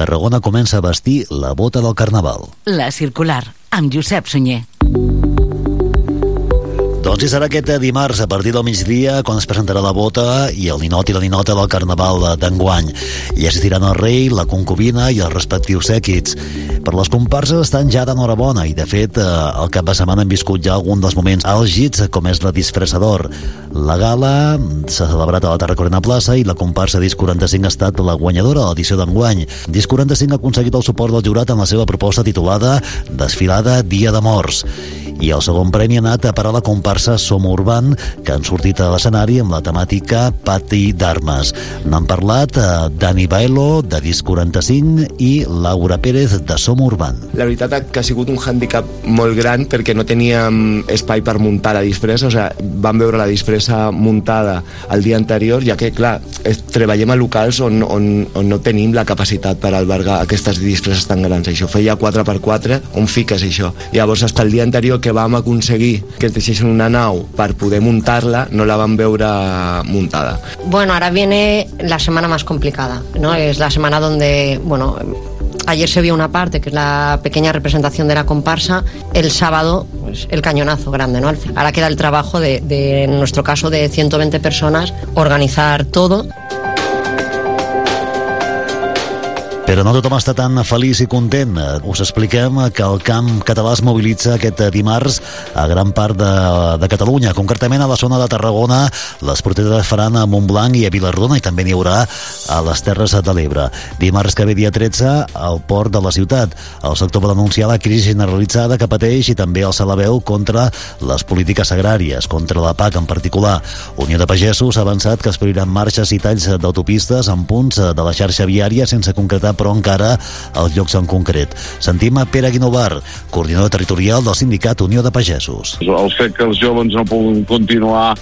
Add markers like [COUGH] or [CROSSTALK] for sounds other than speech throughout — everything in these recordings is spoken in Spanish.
Tarragona comença a vestir la bota del Carnaval. La Circular, amb Josep Sunyer. Doncs hi serà aquest dimarts a partir del migdia quan es presentarà la bota i el ninot i la ninota del Carnaval d'enguany. Hi assistiran el rei, la concubina i els respectius sèquits. Per les comparses estan ja d'enhorabona i, de fet, eh, el cap de setmana hem viscut ja algun dels moments àlgids, com és la disfressador. La gala s'ha celebrat a la Tarracorena Plaça i la comparsa Disc 45 ha estat la guanyadora de l'edició d'enguany. Disc 45 ha aconseguit el suport del jurat en la seva proposta titulada Desfilada Dia de Morts. I el segon premi ha anat a parar la comparsa Som Urban, que han sortit a l'escenari amb la temàtica Pati d'Armes. N'han parlat eh, Dani Baelo, de Disc 45, i Laura Pérez, de Som Urban. La veritat que ha sigut un hàndicap molt gran perquè no teníem espai per muntar la disfressa, o sigui, vam veure la disfressa muntada el dia anterior, ja que, clar, treballem a locals on, on, on no tenim la capacitat per albergar aquestes disfresses tan grans. Això feia 4x4, on fiques això? Llavors, fins el dia anterior que vam aconseguir que ens deixessin una nau per poder muntar-la, no la vam veure muntada. Bueno, ahora viene la semana más complicada, ¿no? Es la semana donde, bueno, ayer se vio una parte, que es la pequeña representación de la comparsa, el sábado, pues, el cañonazo grande, ¿no? Ahora queda el trabajo de, de, en nuestro caso, de 120 personas, organizar todo. Però no tothom està tan feliç i content. Us expliquem que el camp català es mobilitza aquest dimarts a gran part de, de Catalunya, concretament a la zona de Tarragona. Les protestes es faran a Montblanc i a Vilardona i també n'hi haurà a les Terres de l'Ebre. Dimarts que ve dia 13 al port de la ciutat. El sector va denunciar la crisi generalitzada que pateix i també alça la veu contra les polítiques agràries, contra la PAC en particular. Unió de Pagesos ha avançat que es prohibiran marxes i talls d'autopistes en punts de la xarxa viària sense concretar però encara els llocs en concret. Sentim a Pere Guinovar, coordinador territorial del sindicat Unió de Pagesos. El fet que els joves no puguin continuar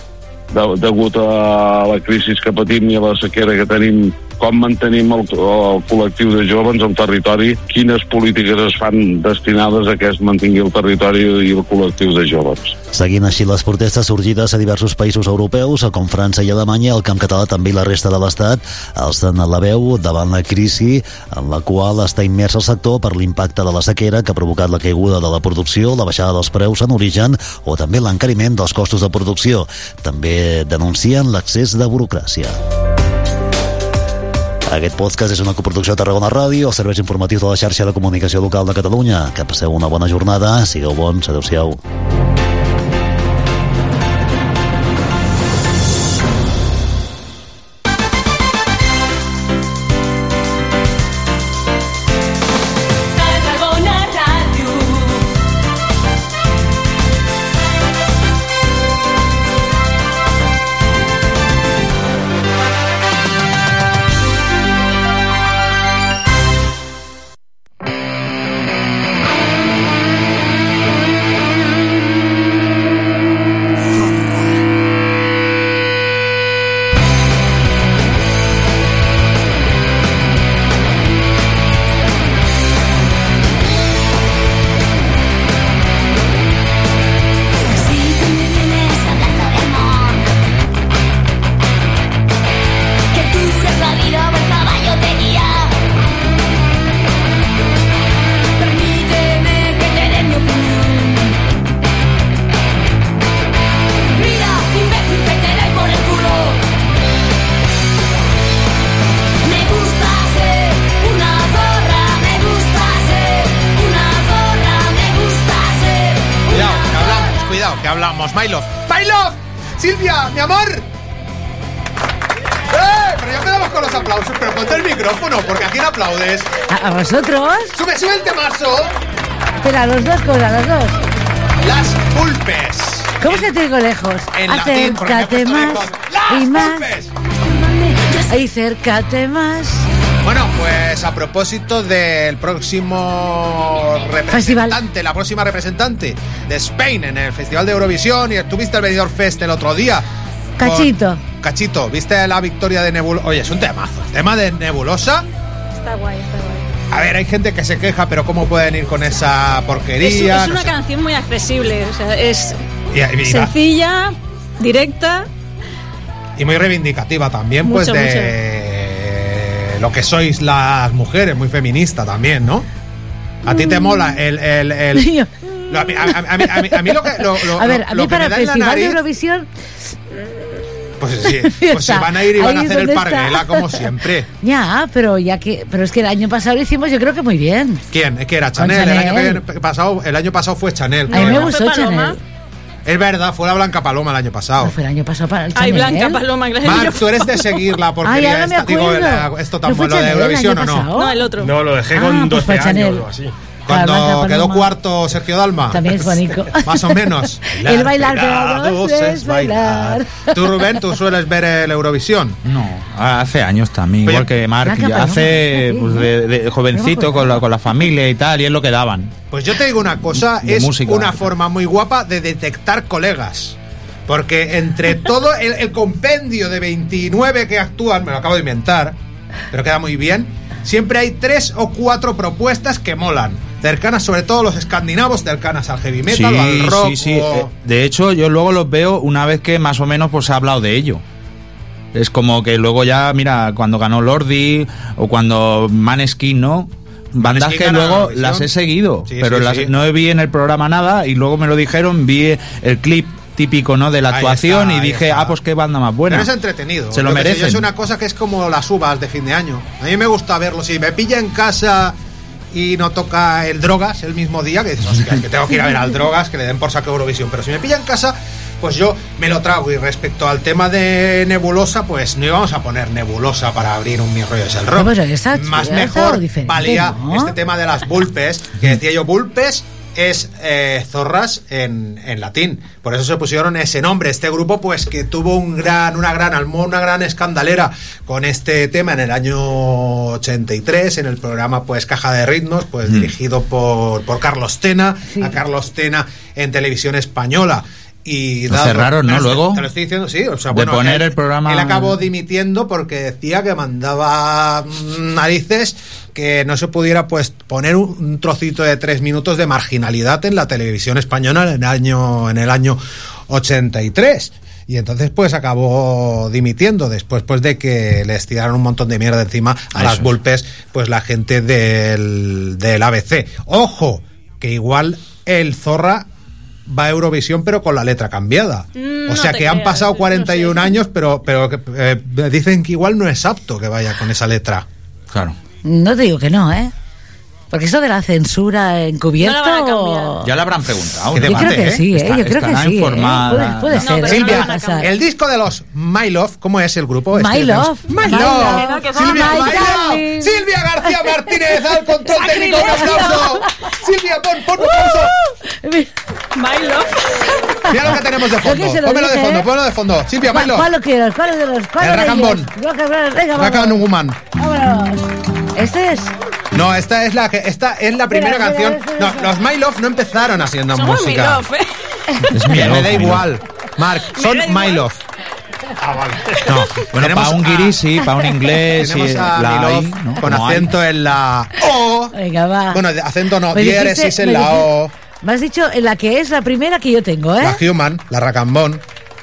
de, degut a la crisi que patim i a la sequera que tenim com mantenim el, el col·lectiu de joves al territori, quines polítiques es fan destinades a que es mantingui el territori i el col·lectiu de joves. Seguint així les protestes sorgides a diversos països europeus, com França i Alemanya, el camp català també i la resta de l'Estat alcen la veu davant la crisi en la qual està immers el sector per l'impacte de la sequera que ha provocat la caiguda de la producció, la baixada dels preus en origen o també l'encariment dels costos de producció. També denuncien l'accés de burocràcia. Aquest podcast és una coproducció de Tarragona Ràdio, els serveis informatius de la xarxa de comunicació local de Catalunya. Que passeu una bona jornada, sigueu bons, adeu-siau. Mylov. ¡Mylov! ¡Silvia, mi amor! ¡Eh! Pero ya quedamos con los aplausos, pero ponte el micrófono, porque a quién aplaudes. ¿A, a vosotros? ¡Sube, sube el temazo! Espera, los dos cosas, los dos. Las pulpes. ¿Cómo se te digo lejos? En Acércate más. ¡Las y más. pulpes! Y acércate más. Bueno, pues a propósito del próximo representante, la próxima representante de Spain en el Festival de Eurovisión y tuviste el Benidorm Fest el otro día. con- Cachito. Cachito, ¿viste la victoria de Nebulosa? Oye, es un temazo. El tema de Nebulosa. Está guay, está guay. A ver, hay gente que se queja, pero ¿cómo pueden ir con esa Es, porquería? es No una sé. canción muy accesible, o sea, es Y- y- y- sencilla, directa. y muy reivindicativa también, pues de lo que sois las mujeres, muy feminista también, ¿no? A ti te mola el... el, el- [LAUGHS] lo- a, mí, a- a mí- a mí- a mí lo que... Lo, lo- A ver, a lo mí que para el Festival de Eurovisión, Pues sí, [LAUGHS] pues se van a ir y van a hacer el parguela como siempre. [LAUGHS] ya, pero ya que, pero es que el año pasado lo hicimos, yo creo que muy bien. ¿Quién? Es que era Chanel. El, año que pasado, el año pasado fue Chanel. A mí me gustó Chanel. Es verdad, fue la Blanca Paloma el año pasado. No fue el año pasado para el Ay, Chanel. Blanca Paloma, gracias. Marc, tú eres de seguir la porquería Ay, ahora me digo, la- esto tan ¿No fue bueno de Chanel Eurovisión o no. pasado? No, el otro. No, lo dejé Ah, con pues 12 fue años o así. Cuando quedó Paloma. cuarto Sergio Dalma. También es bonito. [LAUGHS] Más o menos. [LAUGHS] El bailar pegados es bailar. Tú, Rubén, tú sueles ver el Eurovisión. No, hace años también, Oye, igual que ya Paloma, hace pues, sí. de, de jovencito con la, con la familia y tal, y es lo que daban. Pues yo te digo una cosa, De es música. una forma muy guapa de detectar colegas. Porque entre [LAUGHS] todo el, el compendio de 29 que actúan, me lo acabo de inventar, pero queda muy bien, siempre hay tres o cuatro propuestas que molan. Cercanas sobre todo los escandinavos, cercanas al heavy metal o al rock. sí, sí. o- Eh, De hecho, yo luego los veo una vez que más o menos pues se ha hablado de ello. Es como que luego ya, mira, cuando ganó Lordi o cuando Maneskin, ¿no? Bandas que luego las he seguido, Sí, pero sí, las- sí. no vi en el programa nada y luego me lo dijeron, vi el clip típico, ¿no? De la Ahí actuación está, y dije, está. ah, pues qué banda más buena. Pero es entretenido. Se lo merecen. Es una cosa que es como las uvas de fin de año. A mí me gusta verlo. Si me pilla en casa y no toca el Drogas el mismo día, que dices, hostia, es que tengo que ir a ver al Drogas, que le den por saco Eurovisión. Pero si me pilla en casa, pues yo me lo trago. Y respecto al tema de Nebulosa, pues no íbamos a poner Nebulosa para abrir un Mi Rollo es el Rock. No, esa Más mejor valía ¿no? este tema de las bulpes, que decía yo, bulpes es eh, zorras en, en latín. Por eso se pusieron ese nombre. Este grupo, pues, que tuvo un gran, una gran almo, una gran escandalera con este tema en el año 83, en el programa, pues, Caja de Ritmos, pues, Mm. dirigido por, por Carlos Tena, a Carlos Tena en televisión española. Y dado- cerraron, ¿no? Luego. Te lo estoy diciendo, sí. O sea, De bueno, poner él- el programa- Él acabó dimitiendo porque decía que mandaba mm, narices que no se pudiera pues poner un, trocito de tres minutos de marginalidad en la televisión española en el año en el año 83 y entonces pues acabó dimitiendo después pues de que les tiraron un montón de mierda encima a Eso las es. golpes pues la gente del, del ABC ojo que igual el Zorra va a Eurovisión pero con la letra cambiada Mm, o no sea que han pasado no 41 sé. años pero pero que, eh, dicen que igual no es apto que vaya con esa letra Claro. No te digo que no, ¿eh? Porque eso de la censura encubierta. No. Ya le habrán preguntado. ¿no? Yo creo debate, que ¿eh? sí, ¿eh? Está- Yo creo que sí. ¿eh? informada. Puede, puede No, ser. ¿eh? no Silvia, el disco de los My Love, ¿cómo es el grupo? Este My que Love. tenemos- My My Love. Love. Silvia, My My Love. Silvia García Martínez al control técnico. Un aplauso. Silvia, pon, pon un aplauso. My love. Mira lo que tenemos de fondo. lo Pónmelo de fondo, ¿eh? ponlo de fondo. Silvia, My ¿Cuál, Love. cuál lo quieres? ¿Cuál de los? ¿Cuál El and vamos. Woman. Vámonos. Este es. No, esta es la que esta es la primera Espera, canción. espera, No, espera. los My Love no empezaron haciendo Somos música. love, ¿eh? Es mi Me love, da mi love. igual. Mark, son da My igual. Love. No, [LAUGHS] bueno, para un a- guiri sí, para un [LAUGHS] inglés sí, la My Love ¿no? con Como hay. acento en la O. Venga, va. Bueno, acento no, Me diéresis en me la dijiste- O. Me has dicho en la que es la primera que yo tengo, ¿eh? La Human, la Racambón.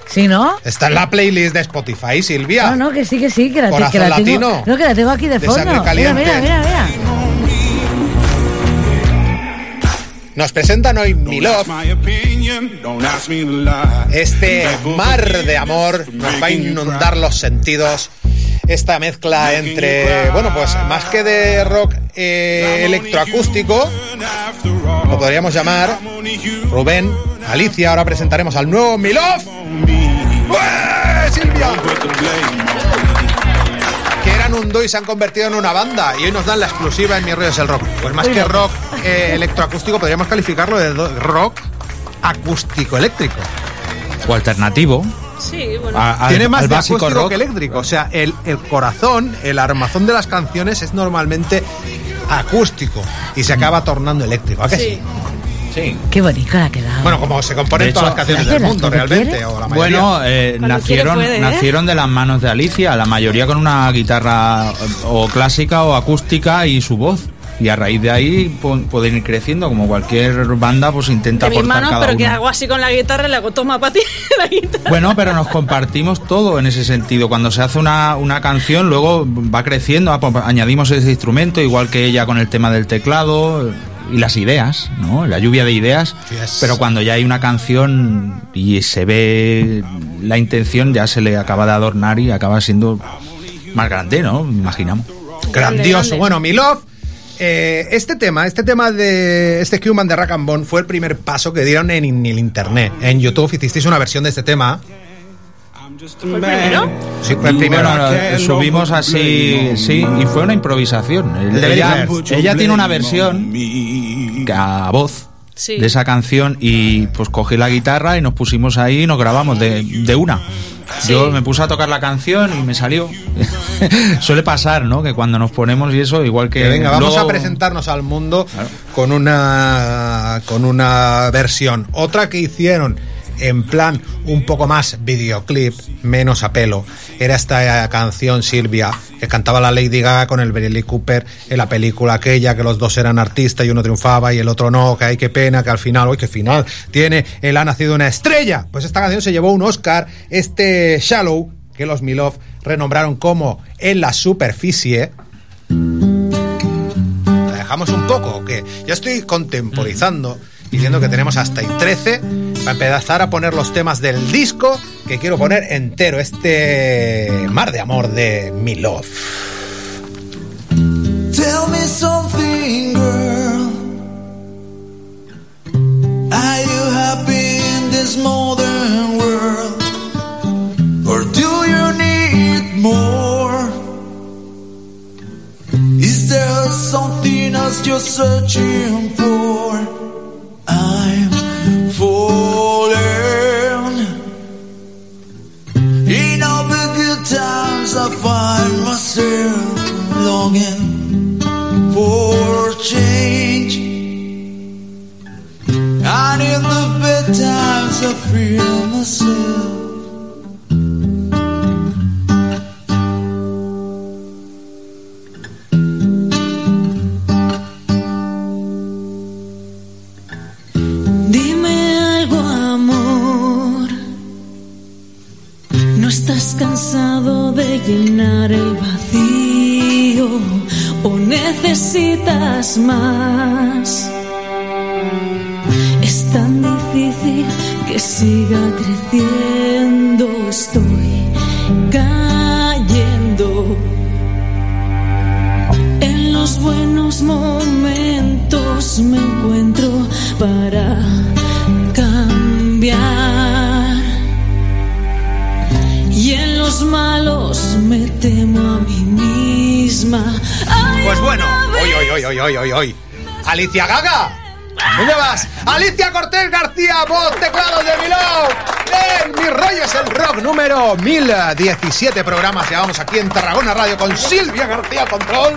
¿Sí, no? Está en la playlist de Spotify, Silvia. No, no, que sí, que sí, que la, te- que la tengo. latino. No, que la tengo aquí de De fondo. Mira, caliente. mira, mira, mira. Nos presentan hoy Mi Love. Este mar de amor nos va a inundar los sentidos. Esta mezcla entre, bueno, pues más que de rock eh, electroacústico, lo podríamos llamar Rubén, Alicia. Ahora presentaremos al nuevo Mi Love. ¡Ué, Silvia! Que eran un dúo y se han convertido en una banda. Y hoy nos dan la exclusiva en Mi Rollo es el Rock. Pues más que rock eh, electroacústico, podríamos calificarlo de do- rock acústico eléctrico. O alternativo. Sí, bueno. a- al- Tiene más al de básico acústico rock. que eléctrico. O sea, el, el corazón, el armazón de las canciones es normalmente acústico y se acaba tornando eléctrico. ¿A que sí? Qué bonito la ha quedado. Bueno, como se componen todas las canciones ¿hace del mundo, realmente, o la. Bueno, eh, nacieron, puede, ¿eh? nacieron de las manos de Alicia, la mayoría con una guitarra o clásica o acústica y su voz. Y a raíz de ahí pueden ir creciendo, como cualquier banda, pues intenta De aportar manos, cada pero que uno. hago así con la guitarra y le hago toma para ti [LAUGHS] la guitarra. Bueno, pero nos compartimos todo en ese sentido. Cuando se hace una, una canción, luego va creciendo, ah, pues añadimos ese instrumento, igual que ella con el tema del teclado y las ideas, ¿no? La lluvia de ideas. Yes. Pero cuando ya hay una canción y se ve la intención, ya se le acaba de adornar y acaba siendo más grande, ¿no? Imaginamos. Grandioso. grande. Bueno, mi love. Eh, este tema, este tema de este Human de Rack and Bone fue el primer paso que dieron en, en el internet. En YouTube hicisteis una versión de este tema. ¿Fue el primero? Sí, fue el primero. Bueno, lo- subimos así, sí, y fue una improvisación. Ella, tiene una versión a voz Sí. de esa canción y pues cogí la guitarra y nos pusimos ahí y nos grabamos de, de una. Yo me puse a tocar la canción y me salió. [LAUGHS] Suele pasar, ¿no? Que cuando nos ponemos y eso, igual que. Que venga, vamos luego- a presentarnos al mundo con una con una versión. Otra que hicieron en plan un poco más videoclip, menos a pelo. Era esta canción Silvia que cantaba la Lady Gaga con el Bradley Cooper en la película aquella que los dos eran artistas y uno triunfaba y el otro no, que hay qué pena que al final, hoy qué final tiene, él ha nacido una estrella. Pues esta canción se llevó un Oscar, este Shallow que los Milov renombraron como En la superficie. ¿La dejamos un poco o qué? Yo estoy contemporizando, diciendo que tenemos hasta el 13 para empezar a poner los temas del disco que quiero poner entero, este Mar de Amor de Mi Love. Tell me something, girl. Are you happy in this modern world? Or do you need more? Is there something else you're searching for? Cansado de llenar el vacío o necesitas más? Es tan difícil que siga creciendo. Estoy cayendo. En los buenos momentos me encuentro para Malos me temo a mí misma. Pues bueno, hoy, hoy, hoy, hoy, hoy, hoy, hoy. Alicia Gaga. ¿Dónde vas? Alicia Cortés García, voz, teclados de Mi Love. En Mi Rollo es el Rock número 1017 programas. Llevamos aquí en Tarragona Radio con Silvia García Control.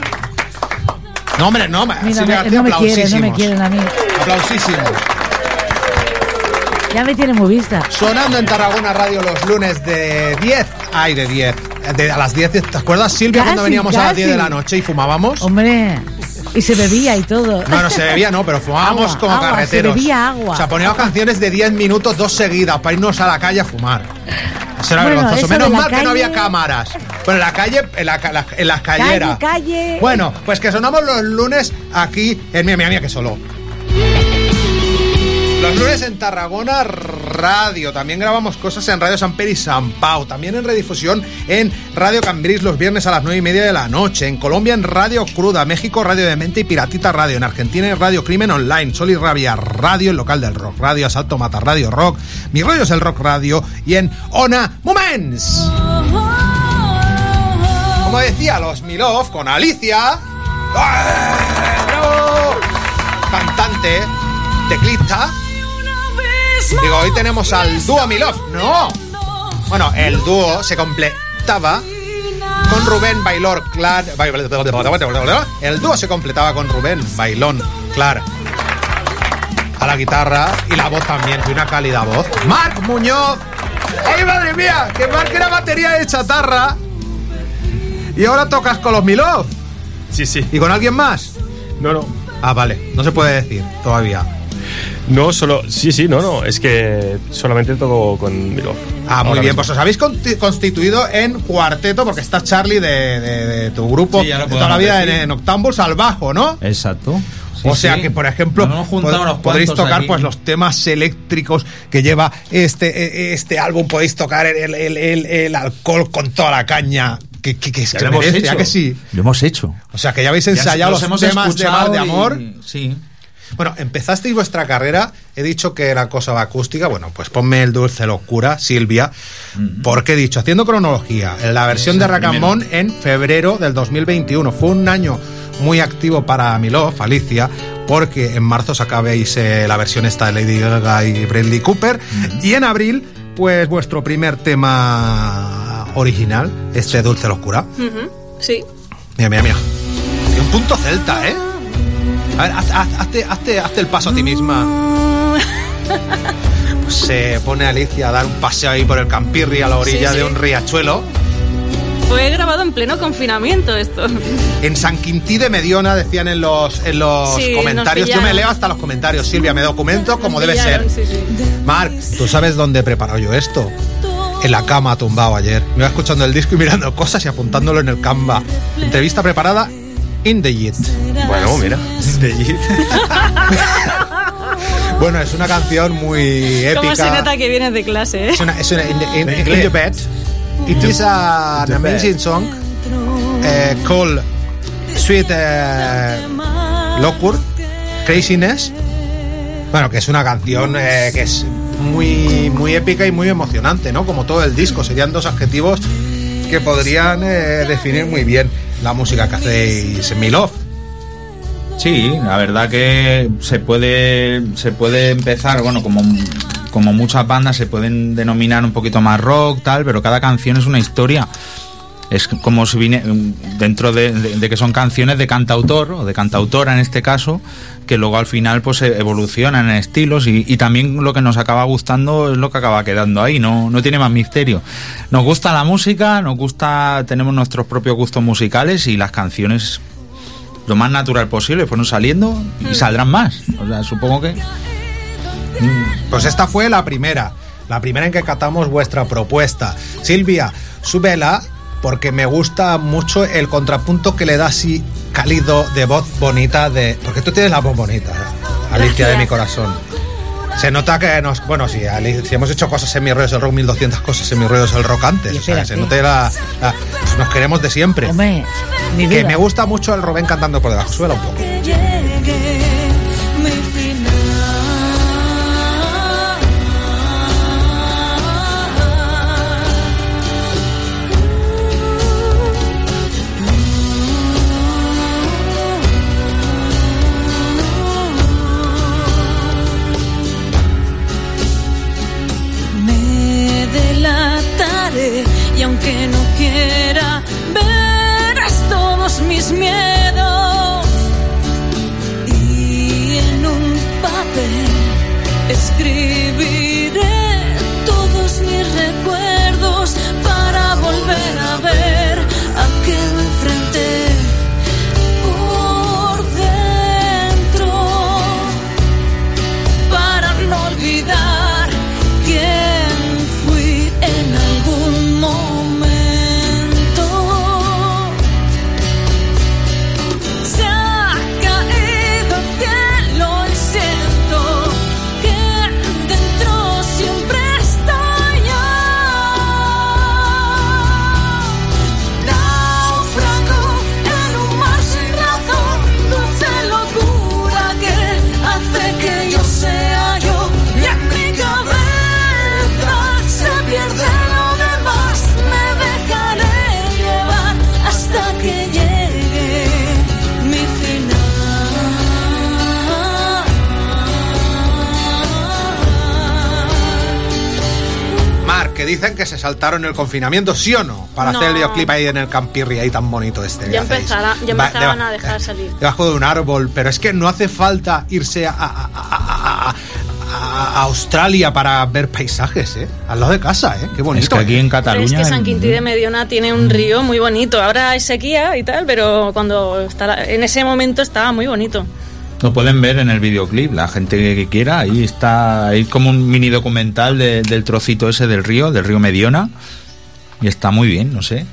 No, hombre, no, Mira, Silvia García, no me quieren, no me aplausísimos. quieren a mí. Aplausísimos. Ya me tiene muy vista. Sonando en Tarragona Radio los lunes de 10. Ay, de 10. De, a las 10. ¿Te acuerdas, Silvia, cuando Casi, veníamos a las 10 de la noche y fumábamos? Hombre, y se bebía y todo. No, no se bebía, no, pero fumábamos Agua, como agua, carreteros. se bebía agua. O sea, poníamos canciones de 10 minutos, dos seguidas, para irnos a la calle a fumar. Eso era Bueno, vergonzoso. eso Menos la mal que no había cámaras. Bueno, en la calle, en, la, la- en las calleras. Calle, calle. Bueno, pues que sonamos los lunes aquí en Mía, Mía, Mía, que solo. Los lunes en Tarragona Radio. También grabamos cosas en Radio San Pedro y San Pau. También en redifusión en Radio Cambrils los viernes a las 9 y media de la noche. En Colombia en Radio Cruda. México Radio de Mente y Piratita Radio. En Argentina en Radio Crimen Online. Sol y Rabia Radio. El local del rock. Radio Asalto Mata Radio Rock. Mi rollo es el rock radio. Y en Ona Moments. Como decía los Milov con Alicia. Cantante, teclista. Digo, hoy tenemos al dúo Milov. ¡No! Bueno, el dúo se completaba con Rubén Bailor Clar. El dúo se completaba con Rubén Bailón Clar. A la guitarra y la voz también, de una cálida voz. Marc Muñoz. ¡Ay, madre mía! Que Marc era batería de chatarra. Y ahora tocas con los Milov. Sí, sí. ¿Y con alguien más? No, no. Ah, vale. No se puede decir todavía. No, solo. Sí, sí, no, no. Es que solamente toco con Milov. Ah, muy bien. mismo. Pues os habéis constituido en cuarteto porque está Charlie de, de- de tu grupo Sí, ya de toda la vida en, decir. en octambos al bajo, ¿no? Exacto. o sea que, por ejemplo, pod- cuantos tocar aquí. pues los temas eléctricos que lleva este, eh, este álbum, podéis tocar el, el- el- el alcohol con toda la caña que, que, que, Ya que lo hemos merece, ¿a hecho. que sí? Lo hemos hecho. O sea, que ya habéis Ya ensayado los los, hemos temas de mal de y- amor. Sí. Bueno, empezasteis vuestra carrera, he dicho que era cosa acústica, bueno, pues ponme el dulce locura, Silvia, porque he dicho, haciendo cronología, la versión Es de el Racamón en febrero del 2021, fue un año muy activo para Milov, Alicia, porque en marzo sacabais eh, la versión esta de Lady Gaga y Bradley Cooper, y en abril, pues vuestro primer tema original, este dulce locura. Ujú, Sí. Mira, mira, mira. Tiene un punto celta, ¿eh? A ver, haz- haz- hazte, hazte- hazte el paso a ti misma. Pues se pone Alicia a dar un paseo ahí por el Campirri a la orilla Sí, sí. de un riachuelo. Fue grabado en pleno confinamiento esto. En San Quintí de Mediona decían en los, en los Sí, comentarios. Yo me leo hasta los comentarios, Silvia, me documento como debe ser. Sí, sí. Marc, ¿tú sabes dónde he preparado yo esto? En la cama tumbado ayer. Me iba escuchando el disco y mirando cosas y apuntándolo en el Canva. Entrevista preparada in the Yit. Bueno, mira. In the Yit. [LAUGHS] bueno, es una canción muy ¿Cómo se épica. nota que vienes de clase, eh? Es una, es una in, the, in- De in inglés. the bed. It is a- an amazing song eh, called Sweet eh, Locure, Craziness. Bueno, que es una canción eh, que es muy, muy épica y muy emocionante, ¿no? Como todo el disco. Serían dos adjetivos que podrían eh, definir muy bien la música que hacéis en Milov. Sí, la verdad que se puede, se puede empezar, bueno, como, como muchas bandas se pueden denominar un poquito más rock, tal, pero cada canción es una historia. Es como si viene dentro de, de- de que son canciones de cantautor, o de cantautora en este caso, que luego al final pues se evolucionan en estilos y, y también lo que nos acaba gustando es lo que acaba quedando ahí, no, no tiene más misterio. Nos gusta la música, nos gusta, tenemos nuestros propios gustos musicales y las canciones lo más natural posible fueron saliendo y saldrán más. O sea, supongo que. Pues esta fue la primera, la primera en que catamos vuestra propuesta. Silvia, súbela porque me gusta mucho el contrapunto que le da así cálido de voz bonita de... Porque tú tienes la voz bonita, Alicia de mi corazón. Se nota que nos... Bueno, si, si hemos hecho cosas en mi rollo del rock, 1200 cosas en mi rollo del rock antes. O sea, se note la, la- pues nos queremos de siempre. Hombre, Que me gusta mucho el Rubén cantando por debajo. Suela un poco. Mis miedos y en un papel escribiré saltaron el confinamiento, ¿sí o no? Para No. hacer el videoclip ahí en el Campirri, ahí tan bonito este. Ya, hacéis. empezará, ya Va- empezaban deba- a dejar salir. Debajo de un árbol, pero es que no hace falta irse a, a- a- a- Australia para ver paisajes, ¿eh? Al lado de casa, ¿eh? Qué bonito. Es que aquí ¿eh? en Pero es Cataluña. que San Quintín de Mediona tiene un río muy bonito. Ahora es sequía y tal, pero cuando está, en ese momento estaba muy bonito. Lo pueden ver en el videoclip, la gente que quiera. Ahí está, hay como un mini documental de- del trocito ese del río, del río Mediona. Y está muy bien, no sé.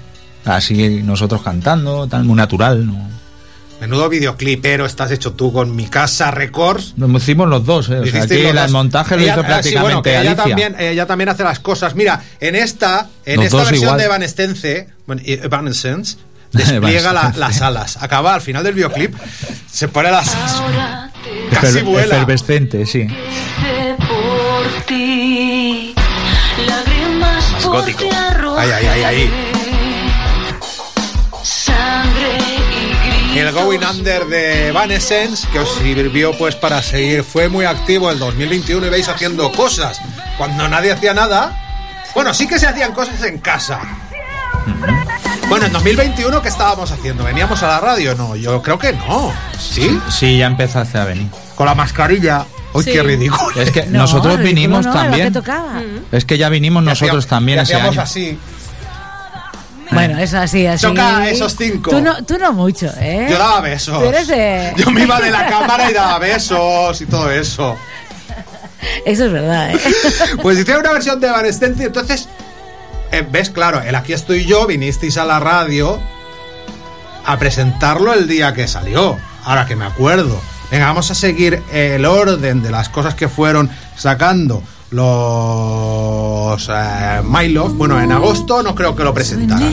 Así nosotros cantando, tal, muy natural. ¿no? Menudo videoclipero estás hecho tú con Mi Casa Records. Lo hicimos los dos, ¿eh? O sea, Hicisteis aquí los el montaje lo Ella- hizo ah, sí, prácticamente bueno, que ella también, ella también hace las cosas. Mira, en esta, en Los esta versión igual. de Evanescence, bueno, Evanescence, despliega la- las alas. Acaba al final del videoclip, se pone las casi Efer- vuela. Efervescente, sí. Más gótico. ti Ay, ay, ay, ay. Sangre y El Going Under de Evanescence, que os sirvió pues para seguir, fue muy activo el 2021 y veis haciendo cosas cuando nadie hacía nada. Bueno, sí que se hacían cosas en casa. Bueno, en 2021, ¿qué estábamos haciendo? ¿Veníamos a la radio? No, yo creo que no. ¿Sí? Sí, ya empezaste a venir. Con la mascarilla. Uy, Sí. qué ridículo. Es que nosotros vinimos también. tocaba. Es que ya vinimos nosotros hacíamos- también ese año. así. Bueno, eso así, así. Choca esos cinco. Tú no, tú no mucho, ¿eh? Yo daba besos. Tú eres de... Yo me iba de la cámara y daba besos y todo eso. Eso es verdad, ¿eh? [LAUGHS] Pues hicieron una versión de Evanescence y entonces, ves, claro, el aquí estoy yo, vinisteis a la radio a presentarlo el día que salió, ahora que me acuerdo. Venga, vamos a seguir el orden de las cosas que fueron sacando los eh, My Love. Bueno, en agosto no creo que lo presentaran.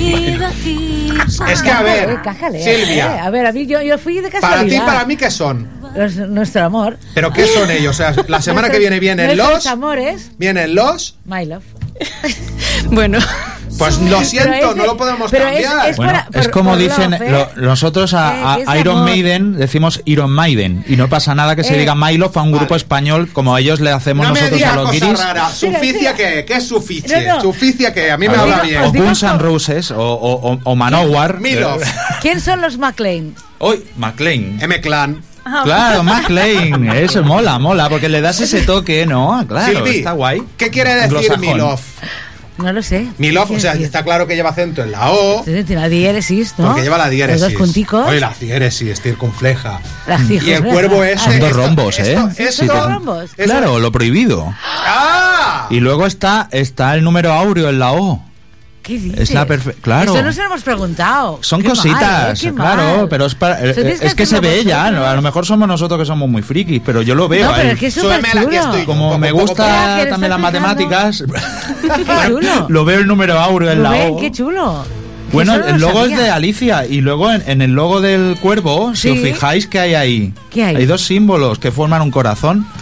Es que, a ver, Cájale, Silvia. eh. A ver, a mí yo, yo fui de Para casualidad. ti, para mí, ¿qué son? Los- nuestro amor. ¿Pero qué son ellos? O sea, la semana que viene vienen Nuestros los... amores, Vienen los... my love. [LAUGHS] Bueno. Pues lo siento, es- no lo podemos pero es- cambiar. es Bueno, para- es por- como por dicen love, ¿eh? lo- nosotros a, Eh, a que es Iron amor. Maiden decimos Iron Maiden y no pasa nada que se Eh. diga My Love a un grupo español como ellos le hacemos No me nosotros digas a los cosa guiris rara. ¿Suficia qué? ¿Qué es suficie? No, no. Suficia que a mí me o, habla o bien. Guns N' Roses o, o, o- o Manowar Milov. ¿Quién son los McLean? Hoy McLean M-Clan. Claro, McLean, eso [LAUGHS] mola, mola, porque le das ese toque, ¿no? Claro, Silvi, está guay. ¿Qué quiere decir. Milov? No lo sé. Milov, ¿Qué o sea, está claro que lleva acento en la O, la diéresis, ¿no? porque lleva la diéresis. Los dos punticos. Oye, la diéresis, circunfleja. La Y el cuervo ese... Son dos esto- rombos, ¿eh? esto- Sí, esto- dos rombos. Claro, lo prohibido. ¡Ah! Y luego está, está el número áureo en la O. ¿Qué dices? Es la perfe- claro. Esto no se lo hemos preguntado. Son Qué mal, cositas, ¿eh? Claro, mal. pero es, para- Eso es que se ve ya, vosotros. ¿no? a lo mejor somos nosotros que somos muy frikis, pero yo lo veo No, pero ahí. es que es súper Súbemela, aquí estoy. chulo. Como Poco, me gusta poco. También las matemáticas, [LAUGHS] Qué chulo. lo veo el número áureo en la O. qué chulo. Bueno, Eso no el lo logo es de Alicia y luego en, en el logo del cuervo, si os fijáis, ¿qué hay ahí? ¿Qué hay? Hay dos símbolos que forman un corazón. [LAUGHS]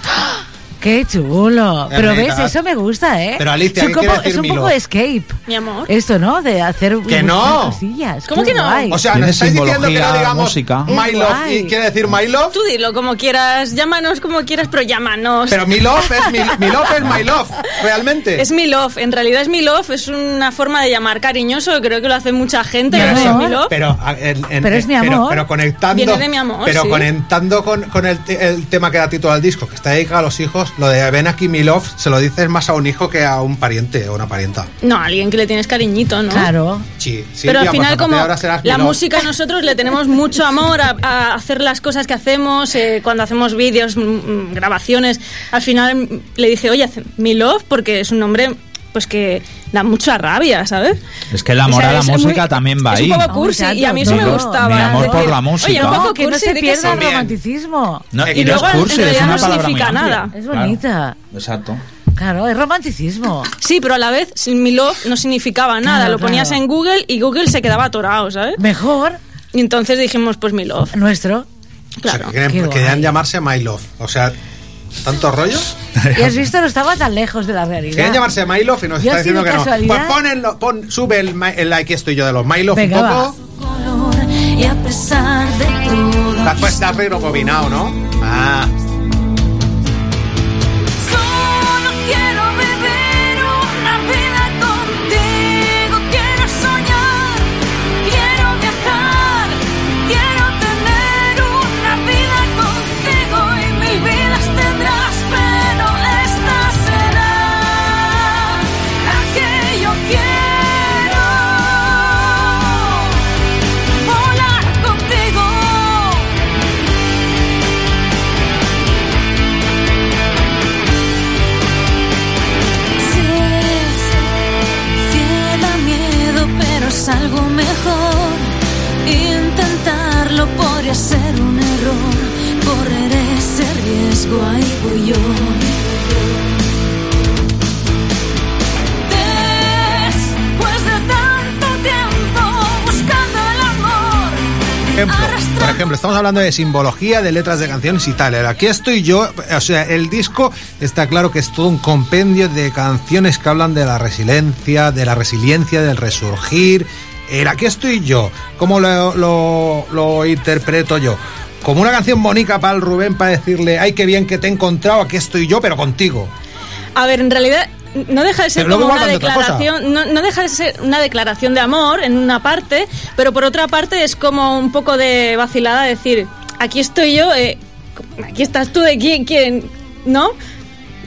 Qué chulo. Es Pero ves, eso me gusta, ¿eh? Pero, Alicia, es un, ¿qué poco- es un poco Milov? escape. Mi amor. Esto, ¿no? De hacer ¡Que no! cosillas. ¿Cómo Qué que no? guay. O sea, nos estáis diciendo que no digamos música. My Love y quiere decir My Love. Tú dilo como quieras, llámanos como quieras, pero llámanos. Pero mi love es mi, mi love es my love, realmente. Es mi love, en realidad es mi love, es una forma de llamar cariñoso, creo que lo hace mucha gente, pero es mi love. Pero, a- en- en- Pero es mi Pero, amor. pero conectando. Viene de mi amor, Pero sí. conectando con, con el, el tema que da título al disco, que está dedicado a los hijos, lo de ven aquí mi love, se lo dices más a un hijo que a un pariente o una parienta. No, a alguien que le tienes cariñito, ¿no? Claro. Sí, Pero Silvia, al pues final, de como ahora serás mi la música, nosotros le tenemos mucho amor a, a hacer las cosas que hacemos, eh, cuando hacemos vídeos, mm, mm, grabaciones. Al final mm, le dije, oye, mi love, porque es un nombre pues que da mucha rabia, ¿sabes? Es que el amor O sea, a la es música muy- también va es ahí. un poco cursi Hombre, y a mí eso me tanto, gustaba. Mi amor por la música. Oye, un No, poco que no cursi, se pierda el romanticismo. No, Y y no es luego, en cursi, es realidad una no palabra significa nada. Es Claro, bonita. exacto. Claro, es romanticismo. Sí, pero a la vez sin mi love no significaba nada. Claro, Lo ponías claro. en Google y Google se quedaba atorado, ¿sabes? Mejor Y entonces dijimos, pues mi love. nuestro. O sea, Claro. que quieren- querían llamarse My Love. O sea, ¿tanto rollo? [LAUGHS] Y has visto, no estaba tan lejos de la realidad. Querían llamarse My Love y nos Yo está diciendo que no. Pues ponenlo, pon, sube el, el like estoy yo de los My Love Venga, un va. poco. color y a pesar de todo. Después te has rebobinado, ¿no? Ah. Estamos hablando de simbología, de letras de canciones y tal. Aquí estoy yo, o sea, el disco está claro que es todo un compendio de canciones que hablan de la resiliencia, de la resiliencia, del resurgir. El Aquí estoy yo, ¿cómo lo, lo- lo interpreto yo? Como una canción bonita para el Rubén para decirle, ay, qué bien que te he encontrado, aquí estoy yo, pero contigo. A ver, en realidad no deja de ser como una declaración, no, no deja de ser una declaración de amor en una parte, pero por otra parte es como un poco de vacilada decir, aquí estoy yo, eh, aquí estás tú de quién, quién, ¿no?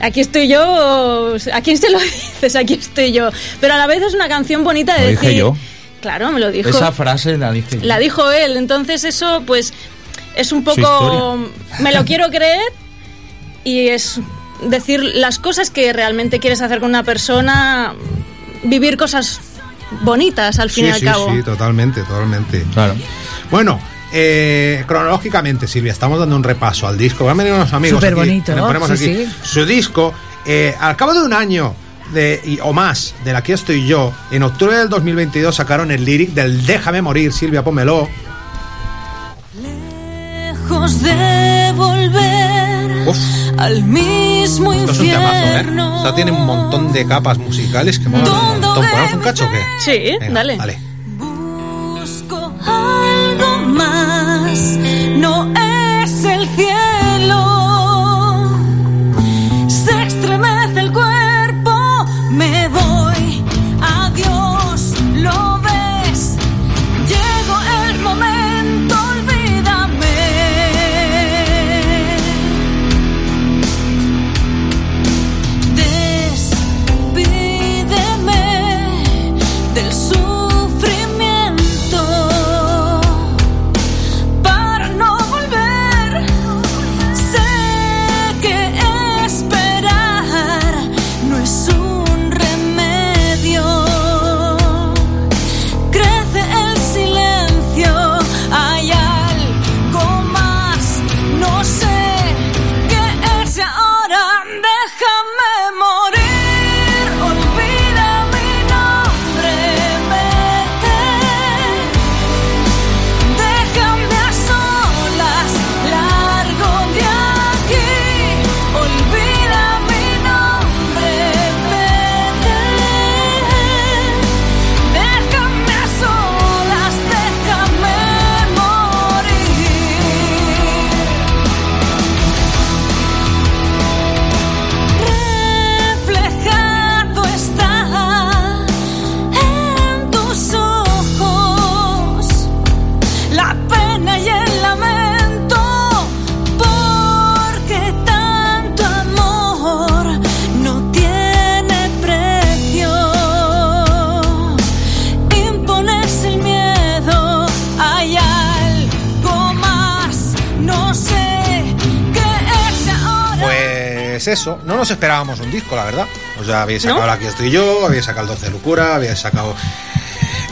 Aquí estoy yo, ¿a quién se lo [LAUGHS] dices? Aquí estoy yo. Pero a la vez es una canción bonita de Lo decir. dije yo. Claro, me lo dijo. Esa frase la dije yo. La dijo él, entonces eso pues es un poco... Me lo quiero creer y es decir las cosas que realmente quieres hacer con una persona, vivir cosas bonitas al fin sí, y al sí, cabo. sí, totalmente, totalmente. Claro. Bueno, eh, cronológicamente, Silvia, estamos dando un repaso al disco. Van a venir unos amigos. aquí, Superbonito, que le ponemos sí, aquí sí. Su disco, eh, al cabo de un año de, y- o más del Aquí estoy yo, en octubre del 2022 sacaron el lyric del Déjame morir, Silvia, pónmelo. Lejos de volver al mismo Esto es un temazo, ¿eh? infierno. Esta tiene un montón de capas musicales que molan un montón. ¿Ponemos un cacho o qué? Sí, Venga, dale. Dale. Busco algo más, no es el cielo. Eso, no nos esperábamos un disco, la verdad. O sea, habéis ¿No? sacado Aquí estoy yo, habéis sacado el 12 de Locura, habéis sacado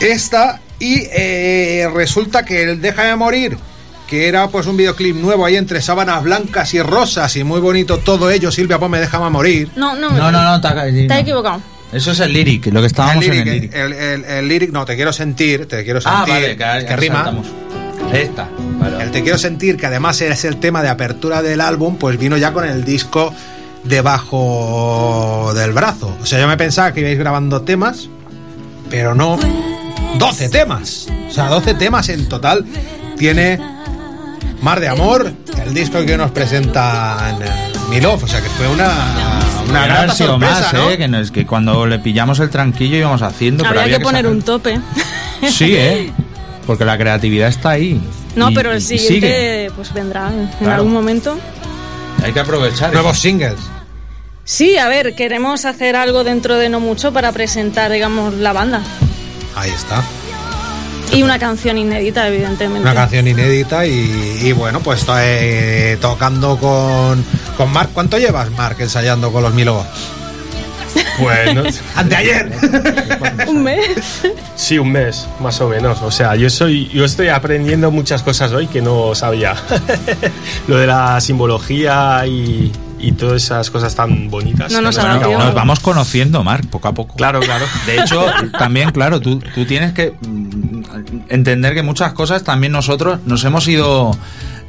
esta y eh, resulta que el Déjame morir, que era pues un videoclip nuevo ahí entre sábanas blancas y rosas y muy bonito todo ello, Silvia, ponme Déjame morir. No, no, No, no, no, te, no. equivocado. Eso es el lyric, lo que estábamos el en el lyric, lyric. el, el- el lyric, no, te quiero sentir, te quiero sentir, Ah, vale, que, rima. saltamos. Esta. Vale. El Te Quiero Sentir, que además es el tema de apertura del álbum, pues vino ya con el disco debajo del brazo. O sea, yo me pensaba que ibais grabando temas, pero no. 12 temas. O sea, 12 temas en total. Tiene Mar de Amor, el disco que nos presenta Milov. O sea, que fue una, una sido sorpresa, más, ¿no? ¿eh? Que, no, es que cuando le pillamos el tranquillo íbamos haciendo. pero Habría había que poner sacar- un tope. Sí, ¿eh? [LAUGHS] Porque la creatividad está ahí. No, Y- pero el siguiente sigue. pues vendrá en Claro. algún momento. Hay que aprovechar. Nuevos singles. Sí, a ver, queremos hacer algo dentro de no mucho para presentar, digamos, la banda. Ahí está. Y una canción inédita, evidentemente. Una canción inédita y, y bueno, pues eh, tocando con, con Mark. ¿Cuánto llevas, Mark, ensayando con los Milov? Pues no- [LAUGHS] Anteayer. [LAUGHS] Un mes. sí, un mes, más o menos. O sea, yo soy, yo estoy aprendiendo muchas cosas hoy que no sabía. [LAUGHS] Lo de la simbología y, y todas esas cosas tan bonitas. No. Nos vamos conociendo, Marc, poco a poco. Claro, claro. De hecho, también, claro, tú, tú tienes que mm, entender que muchas cosas también nosotros nos hemos ido.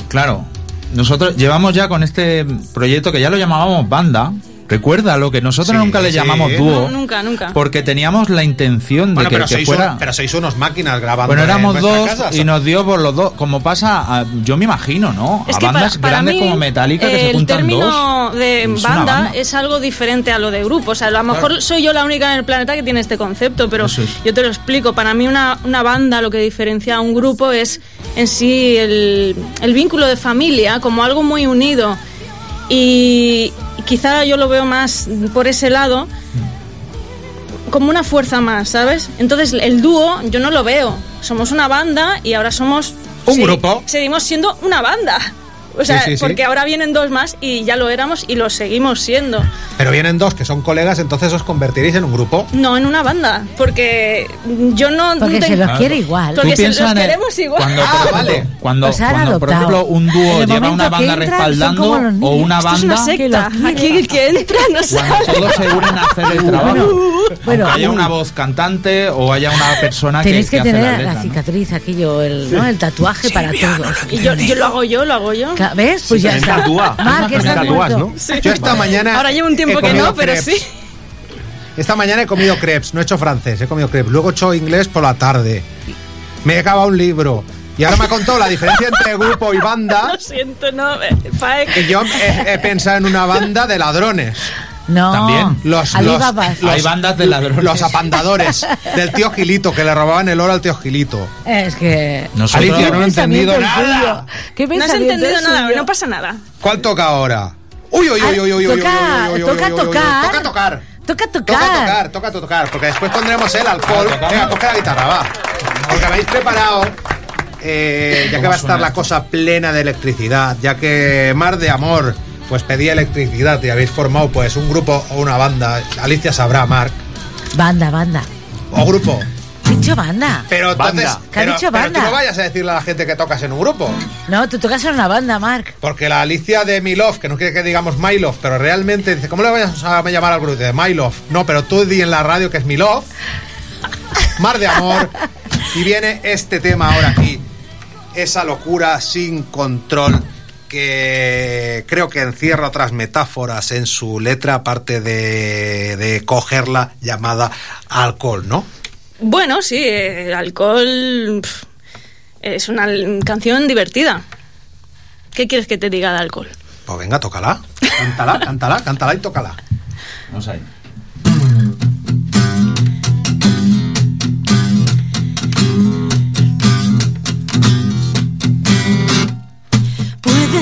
Claro, nosotros llevamos ya con este proyecto que ya lo llamábamos banda. Recuerda lo que nosotros Sí, nunca le sí. llamamos No, dúo. Nunca, nunca. Porque teníamos la intención de Bueno, que, pero, que sois fuera. un- pero sois unos máquinas grabando. Bueno, en éramos dos casa. y nos dio por los dos. Como pasa, a- yo me imagino, ¿no? Es a para, bandas para grandes mí, como Metallica que se el juntan término dos. de Es una banda, banda. es algo diferente a lo de grupo. O sea, a lo mejor soy yo la única en el planeta que tiene este concepto, pero es. yo te lo explico. Para mí una, una banda lo que diferencia a un grupo es en sí el, el vínculo de familia como algo muy unido. Y quizá yo lo veo más por ese lado como una fuerza más, ¿sabes? Entonces el dúo yo no lo veo. Somos una banda y ahora somos... Un grupo. Seguimos siendo una banda. O sea, Sí, sí, sí. porque ahora vienen dos más y ya lo éramos y lo seguimos siendo. Pero vienen dos que son colegas, entonces os convertiréis en un grupo. No en una banda, porque yo no... Porque no se los quiere igual. Porque Tú se piensas los en el- queremos igual. Cuando, Ah, por ejemplo, vale. cuando, han cuando, por ejemplo, un dúo lleva una banda entran, respaldando o una Esto es una banda secta. que Aquí el que entra no cuando sabe. todos se unen a hacer el trabajo. Bueno, haya una voz cantante o haya una persona que, Tenéis que, hace tener la, letras, ¿no? cicatriz, aquello, el, ¿no? el tatuaje para [LAUGHS] todos. Y yo, yo lo hago yo, lo hago yo. Ca- ¿Ves? Pues ya también está. tatúa. Marc, También estás tatúas. ¿no? Yo esta mañana. Ahora llevo un tiempo he que no, pero crepes. sí. Esta mañana he comido crepes, no he hecho francés, he comido crepes. Luego he hecho inglés por la tarde. Me he acabado un libro. Y ahora me ha contado la diferencia entre grupo y banda. [LAUGHS] Lo siento, no. Faek. Que yo he, he pensado en una banda de ladrones. No. También. Los, los, los- Hay bandas de ladrones. Los apandadores del tío Gilito, que le robaban el oro al tío Gilito. Es que... Nosotros- Alicia, no he entendido nada. ¿Qué No has entendido nada, suyo? no pasa nada. ¿Cuál toca ahora? Uy, uy, uy, uy, uy, uy, Toca- uy, toca tocar. Toca tocar. Toca Toca tocar. tocar, toca tocar, porque después pondremos el alcohol. Ah. Venga, coge la guitarra, va. Porque habéis preparado, eh, ya que va a estar la cosa plena de electricidad, ya que Mar de Amor pues pedía electricidad y habéis formado pues un grupo o una banda. Alicia sabrá, Marc. Banda, banda. O grupo. Dicho banda. Pero entonces, Banda. ¿Qué pero, dicho pero banda? tú no vayas a decirle a la gente que tocas en un grupo. No, tú tocas en una banda, Marc. Porque la Alicia de My Love, que no quiere que digamos My Love, pero realmente dice, ¿cómo le vayas a llamar al grupo? De My Love. No, pero tú di en la radio que es My Love. Mar de amor. Y viene este tema ahora aquí. Esa locura sin control que creo que encierra otras metáforas en su letra, aparte de, de cogerla llamada alcohol, ¿no? Bueno, sí, eh, el alcohol pf, es una canción divertida. ¿Qué quieres que te diga de alcohol? Pues venga, tócala. Cántala, cántala, cántala y tócala. Vamos ahí.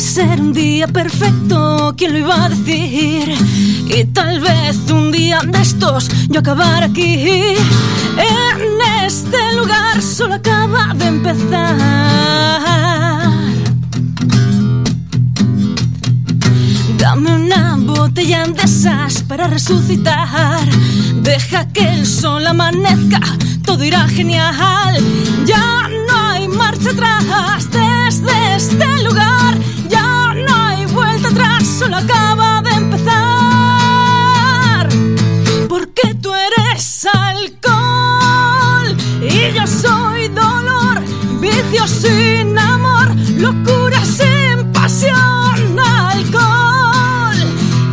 Ser un día perfecto, ¿quién lo iba a decir? Y tal vez un día de estos yo acabar aquí. En este lugar solo acaba de empezar. Dame una botella de esas para resucitar. Deja que el sol amanezca, todo irá genial. Ya no hay marcha atrás desde este lugar. Sin amor, locura sin pasión, alcohol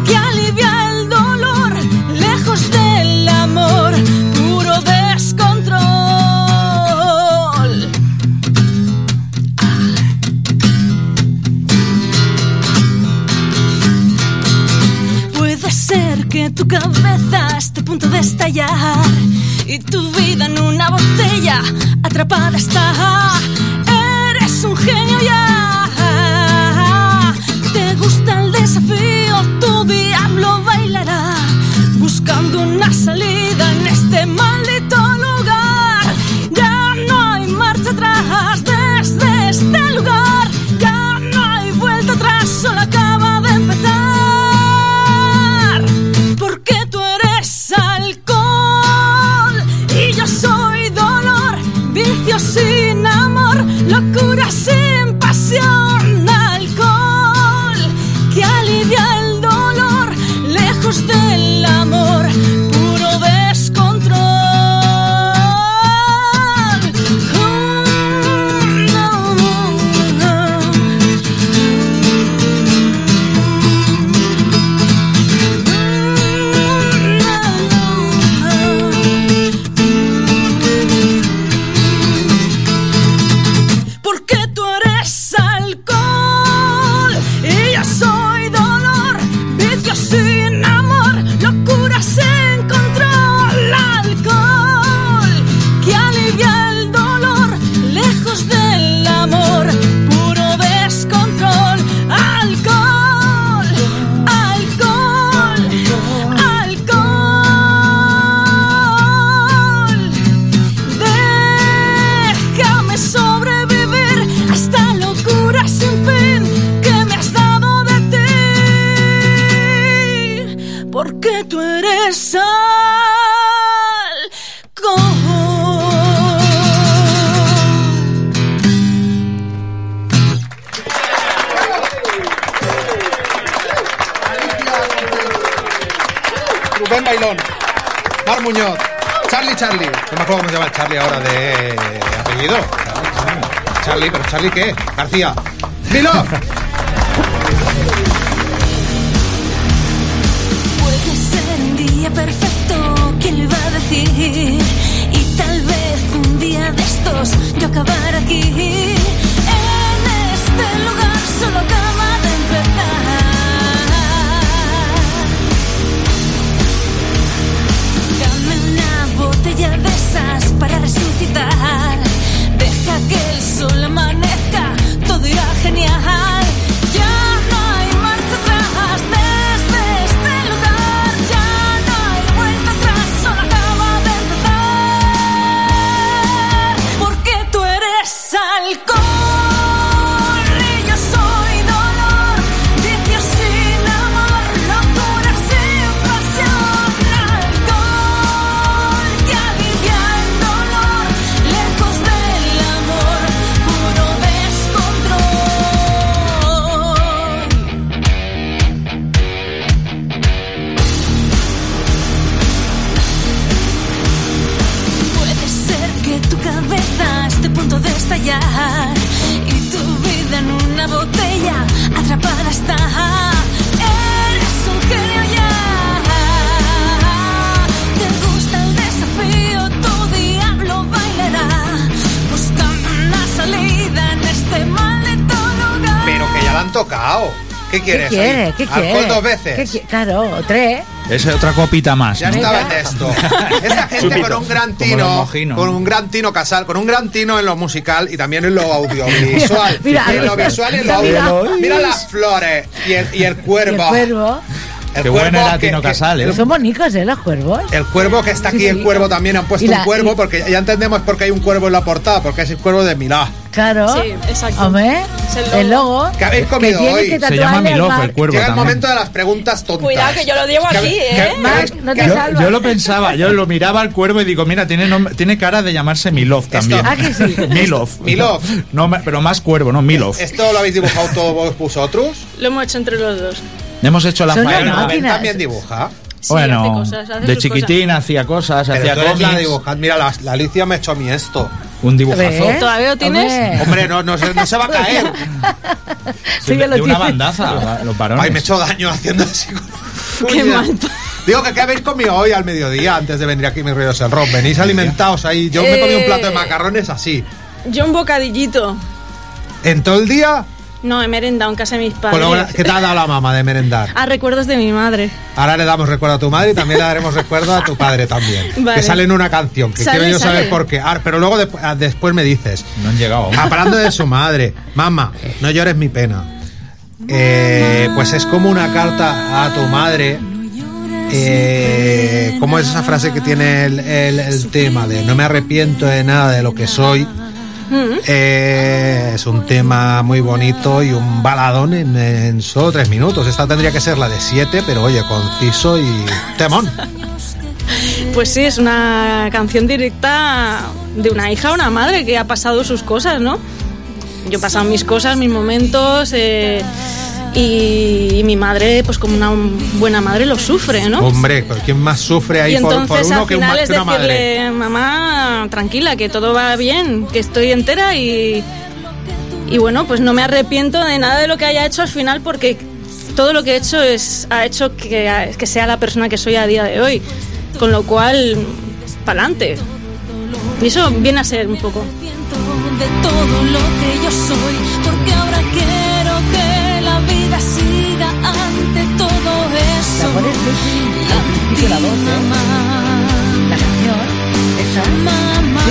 que alivia el dolor, lejos del amor, puro descontrol. Puede ser que tu cabeza esté a punto de estallar y tu vida en una botella atrapada está. Eres un genio ya. Te gusta el desafío, tu diablo bailará buscando una salida en este maldito Charlie Charlie. No me acuerdo cómo se llama el Charlie ahora de apellido. Charlie, pero Charlie qué? García. Milo. Puede ser un día perfecto, ¿quién lo iba a decir? Y tal vez un día de estos yo acabar aquí. En este lugar para resucitar. Deja que el sol amanezca, todo irá genial. Tocado. ¿Qué quieres? ¿Qué quiere? ahí? ¿Qué Alcohol quiere? dos ¿Qué veces. qui- Claro, tres. Es otra copita más. Ya ¿no? estaba en esto. [LAUGHS] Esa gente Chupito. con un gran tino, con un gran tino casal, con un gran tino en lo musical y también en lo [LAUGHS] audiovisual. Mira, en lo visual y en lo mira. audiovisual. Mira las flores y el, y el Y cuervo. el cuervo. El Qué bueno cuervo era que- Tino que- Casal, ¿eh? el- Son bonitos, ¿eh? Los cuervos. El cuervo que está aquí, Sí, sí. el cuervo también han puesto la- un cuervo y- porque ya entendemos por qué hay un cuervo en la portada, porque es el cuervo de Milá. Claro. Sí, exacto. Hombre, Es el el logo. ¿Qué habéis comido tiene hoy? que Se llama Milov, el cuervo Llega el momento de las preguntas tontas. Cuidado que yo lo llevo ¿Qué- aquí, ¿eh? no te Yo, salvas. yo lo pensaba, yo lo miraba al cuervo y digo, mira, tiene, tiene cara de llamarse Milov también. ¿Ah, que sí? [LAUGHS] Milov. Milov. No, pero más cuervo, no Milov. ¿Esto lo habéis dibujado todos vosotros? Lo hemos hecho entre los dos. Hemos hecho la Son faena. Máquinas. también dibuja. Sí, bueno, hace cosas, hace de sus chiquitín hacía cosas, Pero hacía tú eres la cómics. dibujante. Mira, la, la Alicia me ha hecho a mí esto. Un dibujazo. ¿Ves? ¿Todavía lo tienes? Hombre. Hombre, no, no, se, no se va a caer. [LAUGHS] Sí, de, ya lo de una tiene. bandaza, los varones. Ay, me he hecho daño haciendo así. con- [LAUGHS] Qué mal. Digo que qué habéis comido hoy al mediodía antes de venir aquí mis ríos el rock. Venís alimentados ahí. Yo me he comido un plato de Eh. macarrones así. Yo un bocadillito. En todo el día, No, he merendado en casa de mis padres. ¿qué te ha dado la mamá de merendar? A recuerdos de mi madre. Ahora le damos recuerdo a tu madre y también le daremos recuerdo a tu padre también. [LAUGHS] Vale. Que sale en una canción, que Sale, quiero yo saber por qué. Ah, pero luego de- ah, después me dices. No han llegado. Hablando de su madre, mamá, no llores mi pena. Eh, pues es como una carta a tu madre. Eh, ¿Cómo es esa frase que tiene el, el- el tema de no me arrepiento de nada de lo que soy? Eh, es un tema muy bonito y un baladón en, solo tres minutos. Esta tendría que ser la de siete, pero oye, conciso y temón. [LAUGHS] Pues sí, es una canción directa de una hija a una madre que ha pasado sus cosas, ¿no? Yo he pasado mis cosas, mis momentos, eh, y, y mi madre, pues como una buena madre, lo sufre, ¿no? Hombre, pero ¿quién más sufre ahí y por, entonces por uno al que, un final ma- es que una madre? decirle, mamá, tranquila, que todo va bien, que estoy entera y, y bueno, pues no me arrepiento de nada de lo que haya hecho al final porque todo lo que he hecho es, ha hecho que, que sea la persona que soy a día de hoy. Con lo cual, pa'lante. Y eso viene a ser un poco. de todo lo que yo soy, porque ahora quiero que eso. Y a ti, mamá. La canción, esa. Mamá,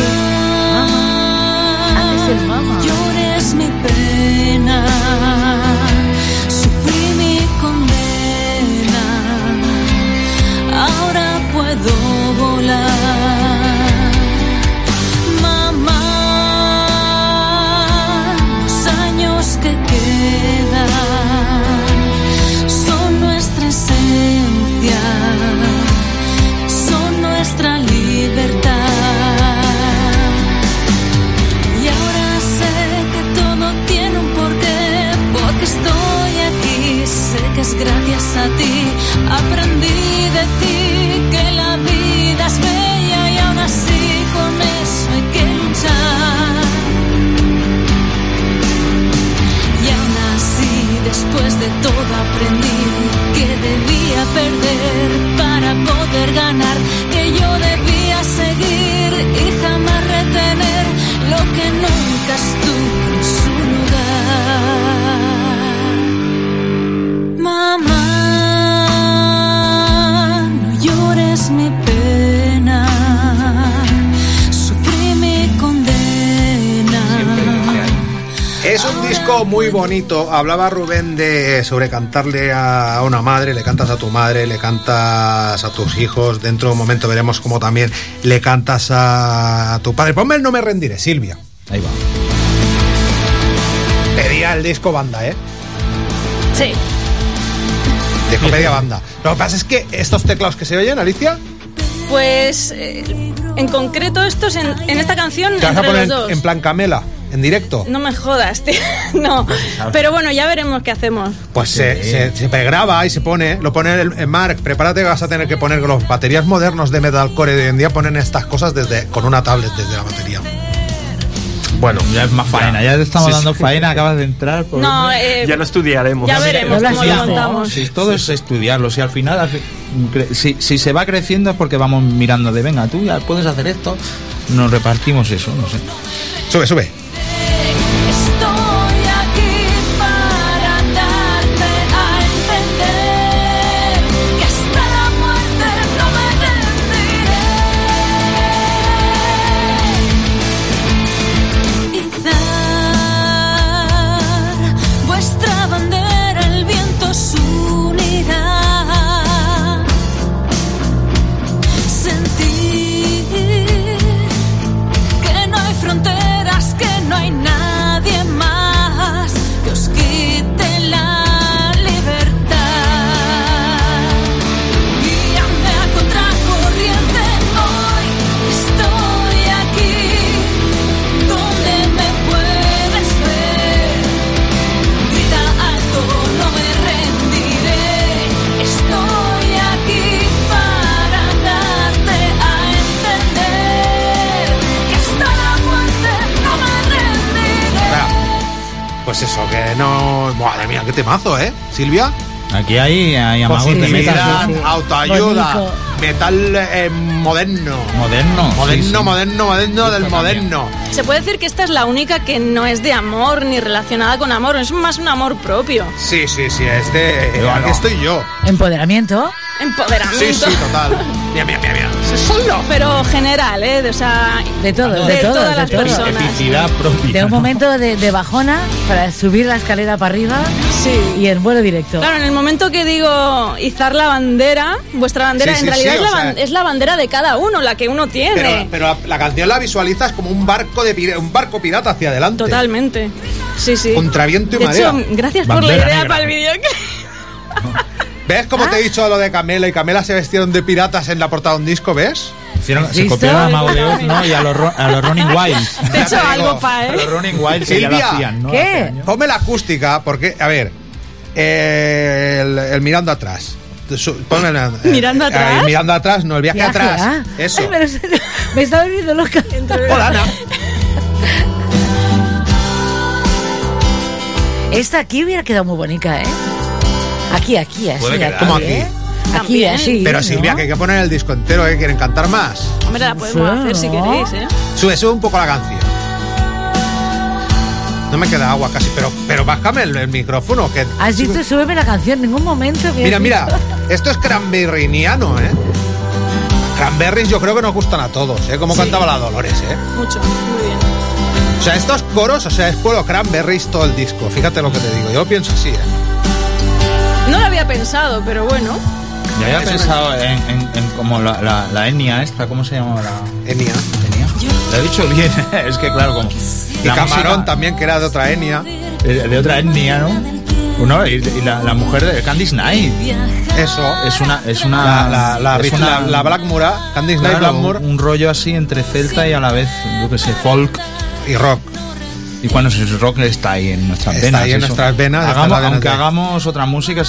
Antes el mamá. llores mi pena, sufrí mi condena, ahora puedo volar. A ti, muy bonito. Hablaba Rubén de sobre cantarle a una madre, le cantas a tu madre, le cantas a tus hijos. Dentro de un momento veremos cómo también le cantas a tu padre. Ponme el No me rendiré, Silvia. Ahí va. Pedía el disco banda, ¿eh? Sí. Disco pedía banda. Lo que pasa es que estos teclados que se oyen, Alicia, Pues eh, en concreto estos en, en esta canción te vas a poner los dos. en plan Camela, en directo. No me jodas, tío. [LAUGHS] No. Pero bueno, ya veremos qué hacemos. Pues se, se, se pregraba y se pone, lo pone el, el Mark, prepárate que vas a tener que poner los baterías modernos de metalcore de hoy en día ponen estas cosas desde con una tablet desde la batería. Bueno, ya es más faena, ya te estamos Sí, dando sí. faena, acabas de entrar. por- No, eh, ya lo estudiaremos. ya veremos cómo lo montamos. Si todo es estudiarlo, si al final, si, si se va creciendo es porque vamos mirando de, venga, tú ya puedes hacer esto, nos repartimos eso, no sé. Sube, sube. Silvia. Aquí hay, hay amagos de Positividad, metal. Pues autoayuda, Bonito. metal eh, moderno. Moderno. Moderno, sí, sí. moderno, moderno del moderno. Se puede decir que esta es la única que no es de amor ni relacionada con amor, es más un amor propio. Sí, sí, sí, es de. Pero aquí no. estoy yo. Empoderamiento. Empoderamiento. Sí, sí, total. Mira, mira, mira, mira. [LAUGHS] Solo. Pero general, ¿eh? De, o sea, De todo, de, de todo, todas de las todo. personas. Propia. De un momento de, de bajona para subir la escalera para arriba y en vuelo directo. Claro, en el momento que digo izar la bandera, vuestra bandera, Sí, en sí, realidad sí, es, la o sea- ban- es la bandera de cada uno, la que uno tiene. Pero, pero la, la canción la visualizas como un barco de un barco pirata hacia adelante. Totalmente. Sí, sí. Contra viento y de marea. hecho, gracias por la idea negra. para el vídeo. ¿Ves cómo Ah. te he dicho lo de Camela y Camela se vestieron de piratas en la portada de un disco, ves? Hicieron- se copiaron a Mago de Oz, ¿no? Y a los, a los Running Wild. Te he hecho algo, pa, A ¿eh? los Running Wild que ya lo hacían, ¿no? ¿qué? Ponme la acústica, porque, a ver, eh, el, el mirando atrás. Su- Ponme la- eh, ¿Mirando eh, atrás? mirando atrás, no, el viaje, Viaje, atrás. ah. Eso. Ay, pero se- [LAUGHS] me estaba volviendo loca. Hola, Ana. Esta aquí hubiera quedado muy bonita, ¿eh? Aquí, aquí, así. Aquí, ¿Cómo aquí? ¿eh? Aquí, También. así. Pero ¿no? Silvia, que hay que poner el disco entero, ¿eh? ¿Quieren cantar más? Hombre, la podemos Sí, hacer si ¿no? queréis, ¿eh? Sube, sube un poco la canción. No me queda agua casi, pero, pero bájame el, el micrófono. Que, Has dicho, súbeme la canción. En ningún momento. me Mira, mira, [LAUGHS] esto es cranberryniano, ¿eh? Cranberries yo creo que nos gustan a todos, ¿eh? Como Sí. cantaba la Dolores, ¿eh? Mucho, muy bien. O sea, estos coros, o sea, es puro cranberries todo el disco. Fíjate lo que te digo. Yo pienso así, ¿eh? No lo había pensado, pero bueno. Yo había Eso pensado en, en- en como la, la, la etnia esta, ¿cómo se llama la Enia. etnia? Lo he dicho bien, [LAUGHS] es que claro, como... Y la Camarón música también, que era de otra Enia. De, de otra etnia, ¿no? Uno, y, y la, la mujer de Candice Night. Eso. Es una... Es una La, la, la, es una- la Blackmore, Candice Night claro, Blackmore un rollo así entre celta y a la vez, yo que sé, folk. y rock. Y cuando el rock está ahí en nuestras Está venas. ahí en eso. nuestras venas, Hagamos- venas aunque de- hagamos otra música,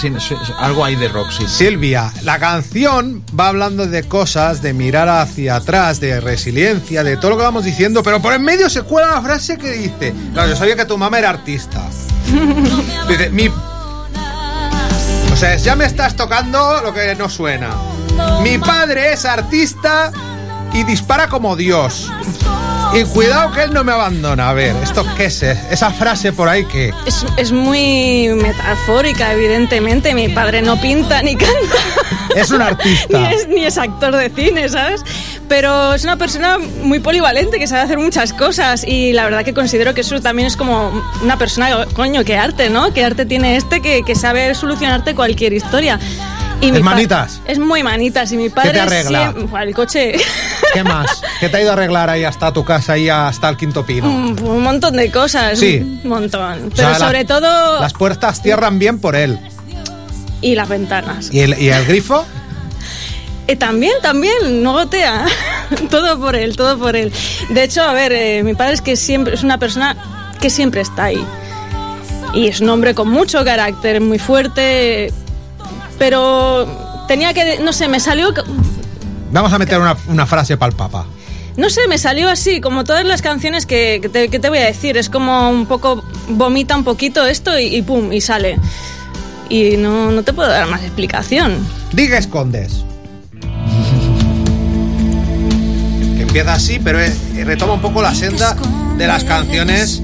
algo hay de rock, sí. Silvia, la canción va hablando de cosas, de mirar hacia atrás, de resiliencia, de todo lo que vamos diciendo, pero por en medio se cuela la frase que dice, claro, yo sabía que tu mamá era artista. [LAUGHS] Dice, mi... O sea, ya me estás tocando lo que no suena. Mi padre es artista y dispara como Dios. Y cuidado que él no me abandona. A ver, ¿esto qué es? Esa frase por ahí que... Es, es muy metafórica, evidentemente. Mi padre no pinta ni canta. [LAUGHS] Es un artista. ni, es, ni es actor de cine, ¿sabes? Pero es una persona muy polivalente que sabe hacer muchas cosas y la verdad que considero que eso también es como una persona, coño, qué arte, ¿no? Qué arte tiene este que, que sabe solucionarte cualquier historia. Y ¿Es mi manitas? Es muy manitas y mi padre te arregla? siem- Buah, el coche... [LAUGHS] ¿Qué más? [LAUGHS] ¿Qué te ha ido a arreglar ahí hasta tu casa, ahí hasta el quinto pino? un un montón de cosas. Sí. Un montón. O Pero la- sobre todo... Las puertas cierran bien por él. Y las ventanas. ¿Y el, y el grifo? Eh, también, también, no gotea. [LAUGHS] todo por él, todo por él. De hecho, a ver, eh, mi padre es que siempre es una persona que siempre está ahí. Y es un hombre con mucho carácter, muy fuerte. Pero tenía que, no sé, me salió, Vamos a meter una, una frase para el papa. no sé, me salió así, como todas las canciones que, que te, que te voy a decir. Es como un poco, vomita un poquito esto y, y pum, y sale. Y no, no te puedo dar más explicación. Diga escondes. Que empieza así, pero retoma un poco la senda de las canciones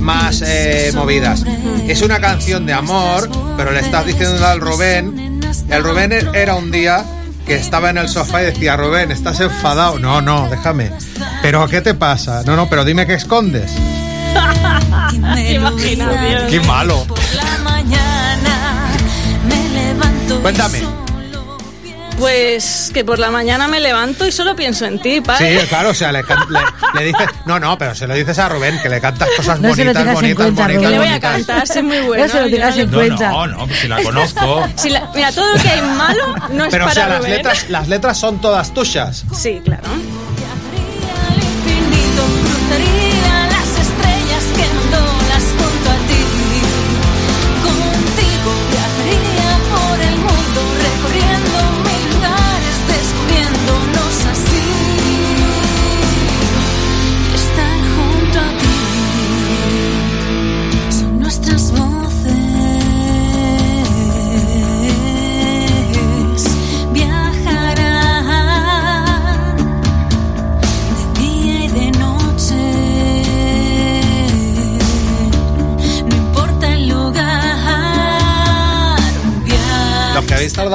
más eh, movidas. Es una canción de amor, pero le estás diciendo al Rubén. El Rubén era un día que estaba en el sofá y decía, Rubén, ¿estás enfadado? No, no, déjame. ¿Pero qué te pasa? No, no, pero dime qué escondes. Qué malo. Por la mañana me levanto. y Cuéntame. Pues que por la mañana me levanto y solo pienso en ti, padre. Sí, claro, o sea, le, can- le- le dices, no, no, pero se lo dices a Rubén, que le cantas cosas No se lo bonitas, tengas en bonitas, cuenta, bonitas, Rubén. Le voy a bonitas. cantar, soy muy bueno. No se lo yo tengas le- en No, cuenta. no, no, pues si la conozco. [LAUGHS] Si la- mira, todo lo que hay malo no es Pero o para sea, las Rubén. letras, las letras son todas tuyas. Sí, claro.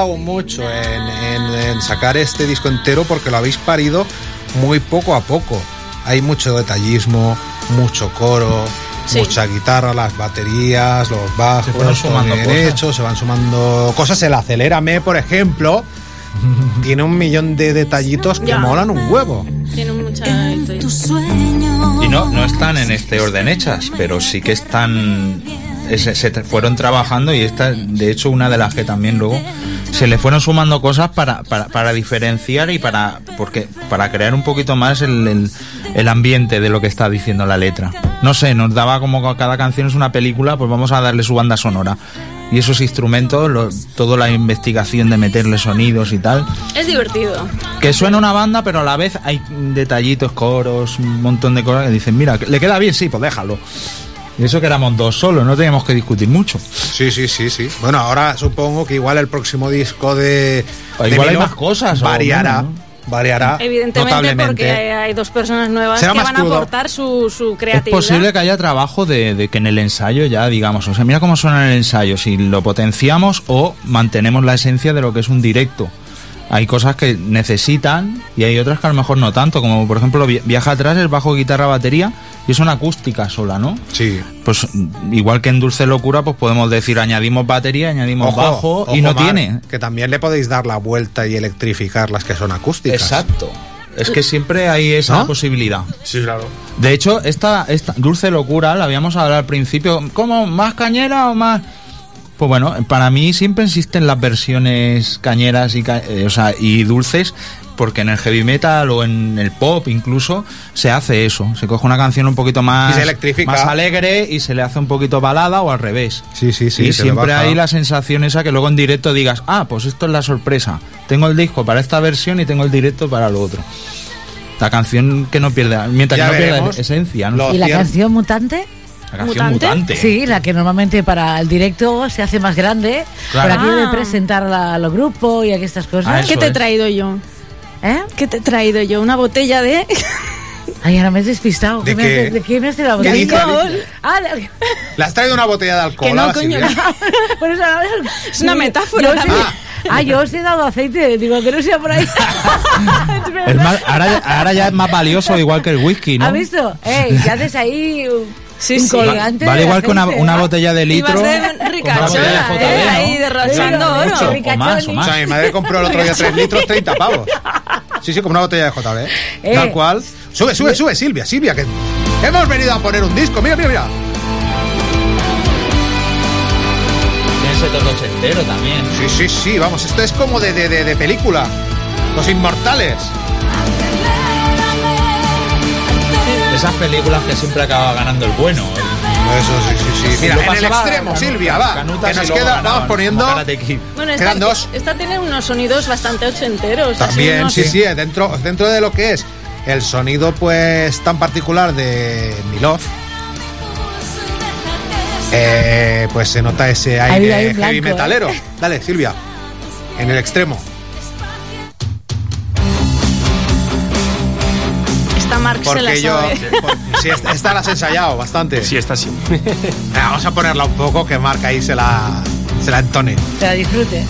Tardado mucho en, en- en sacar este disco entero porque lo habéis parido muy poco a poco. Hay mucho detallismo, mucho coro, Sí. mucha guitarra, las baterías, los bajos, Se sumando bien cosas. hecho, se van sumando cosas. El acelérame, por ejemplo, [LAUGHS] tiene un millón de detallitos que Ya. molan un huevo. Tiene mucha. Y no, no están en este orden hechas, pero sí que están se fueron trabajando y esta, de hecho, una de las que también luego se le fueron sumando cosas para, para, para diferenciar y para, porque, para crear un poquito más el, el, el ambiente de lo que está diciendo la letra. No sé, nos daba como que cada canción es una película, pues vamos a darle su banda sonora. Y esos instrumentos, lo- toda la investigación de meterle sonidos y tal, Es divertido. que suena una banda, pero a la vez hay detallitos, coros, un montón de cosas que dicen, mira, ¿le queda bien? Sí, pues déjalo. Y eso que éramos dos solos, no teníamos que discutir mucho. Sí, sí, sí, sí. Bueno, ahora supongo que igual el próximo disco de. Igual hay más cosas, o Variará. menos, Variará. Evidentemente, notablemente. porque hay dos personas nuevas Será que van a aportar su, su Es creatividad. posible que haya trabajo de, de que en el ensayo ya digamos, o sea, mira cómo suena en el ensayo, si lo potenciamos o mantenemos la esencia de lo que es un directo. Hay cosas que necesitan y hay otras que a lo mejor no tanto, como por ejemplo Vi- Viaja atrás es bajo, guitarra, batería y es una acústica sola, ¿no? Sí. Pues igual que en Dulce Locura, pues podemos decir añadimos batería, añadimos bajo y no Mar, tiene. Que también le podéis dar la vuelta y electrificar las que son acústicas. Exacto. Es que siempre hay esa ¿No? posibilidad. Sí, claro. De hecho, esta, esta Dulce Locura, la habíamos hablado al principio, ¿cómo? ¿Más cañera o más...? Pues bueno, para mí siempre existen las versiones cañeras y, ca- eh, o sea, y dulces, porque en el heavy metal o en el pop incluso se hace eso. Se coge una canción un poquito más, Y se electrifica. más alegre y se le hace un poquito balada o al revés. Sí, sí, sí. y siempre hay la sensación esa que luego en directo digas, ah, pues esto es la sorpresa. Tengo el disco para esta versión y tengo el directo para lo otro. La canción que no pierde, mientras Ya que no pierda veremos. esencia, ¿no? ¿Y la canción Mutante? La canción ¿Mutante? mutante. Sí, la que normalmente para el directo se hace más grande, Claro. por aquello de Ah. presentar a los grupos y aquí estas Ah, cosas. eso ¿Qué te he traído yo? ¿Eh? ¿Qué te he traído yo? Una botella de... [LAUGHS] Ay, ahora me has despistado. ¿De ¿Qué ¿De qué me has tirado? ¿Qué ¿De alcohol? Ah, de- ¿Le [LAUGHS] has traído una botella de alcohol Que no, coño, [LAUGHS] por eso, Es una metáfora yo. Ah, yo os he dado aceite. Digo, que no sea por ahí. Es más, ahora, ahora ya es más valioso igual que el whisky, ¿no? ¿Has visto? Ey, ¿qué haces ahí? Sí, sí. colgante. Vale igual que una, una botella de litro. Ibas de ricachona, botella de JB, ¿eh? ¿no? Ahí derrochando oro. Mucho, o Ricachoni. más, o O más. sea, mi madre compró el otro día 3 litros, 30 pavos. Sí, sí, como una botella de JB. Eh. Tal cual. Sube, sube, sube, Silvia, Silvia, que hemos venido a poner un disco. Mira, mira, mira. Tiene ese toque ochentero también. Sí, sí, sí, vamos, esto es como de, de, de, de película. Los inmortales. Esas películas que siempre acaba ganando el bueno. Eso sí, sí, sí. Mira, Lo en el extremo, Silvia, va. Que nos queda, vamos poniendo. Bueno, esta, Quedan dos. esta tiene unos sonidos bastante ochenteros. También, sí, sí, dentro, dentro de lo que es el sonido pues tan particular de Milov, eh, pues se nota ese aire heavy blanco, metalero. Dale, Silvia, en el extremo. Esta Mark se la Porque yo, sabe. [LAUGHS] por- sí, esta, esta la has ensayado bastante. Sí, está así. Venga, [LAUGHS] Vamos a ponerla un poco que Marca ahí se la, se la entone. Que la disfrute.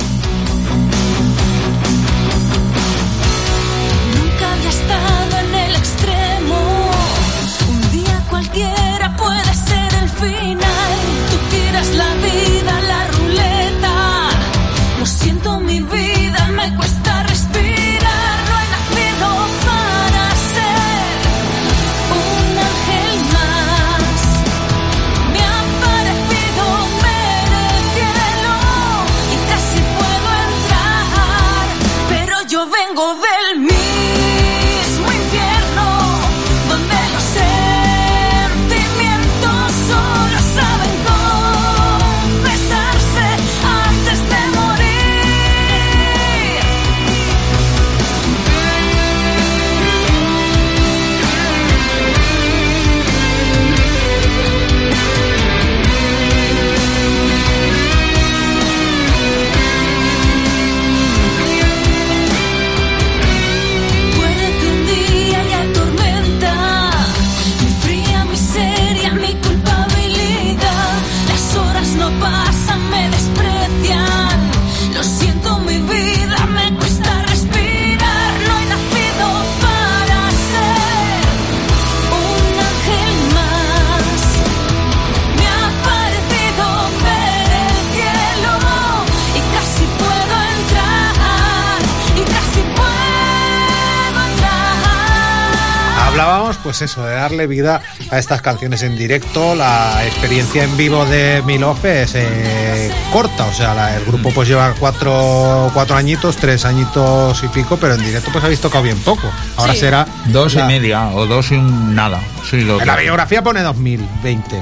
Pues eso, de darle vida a estas canciones en directo. La experiencia en vivo de Milov es eh, corta, o sea, la- el grupo pues lleva cuatro, cuatro añitos, tres añitos y pico, pero en directo pues habéis tocado bien poco. Ahora Sí. será Dos la- y media o dos y un nada. Sí, lo En la biografía pone 2020.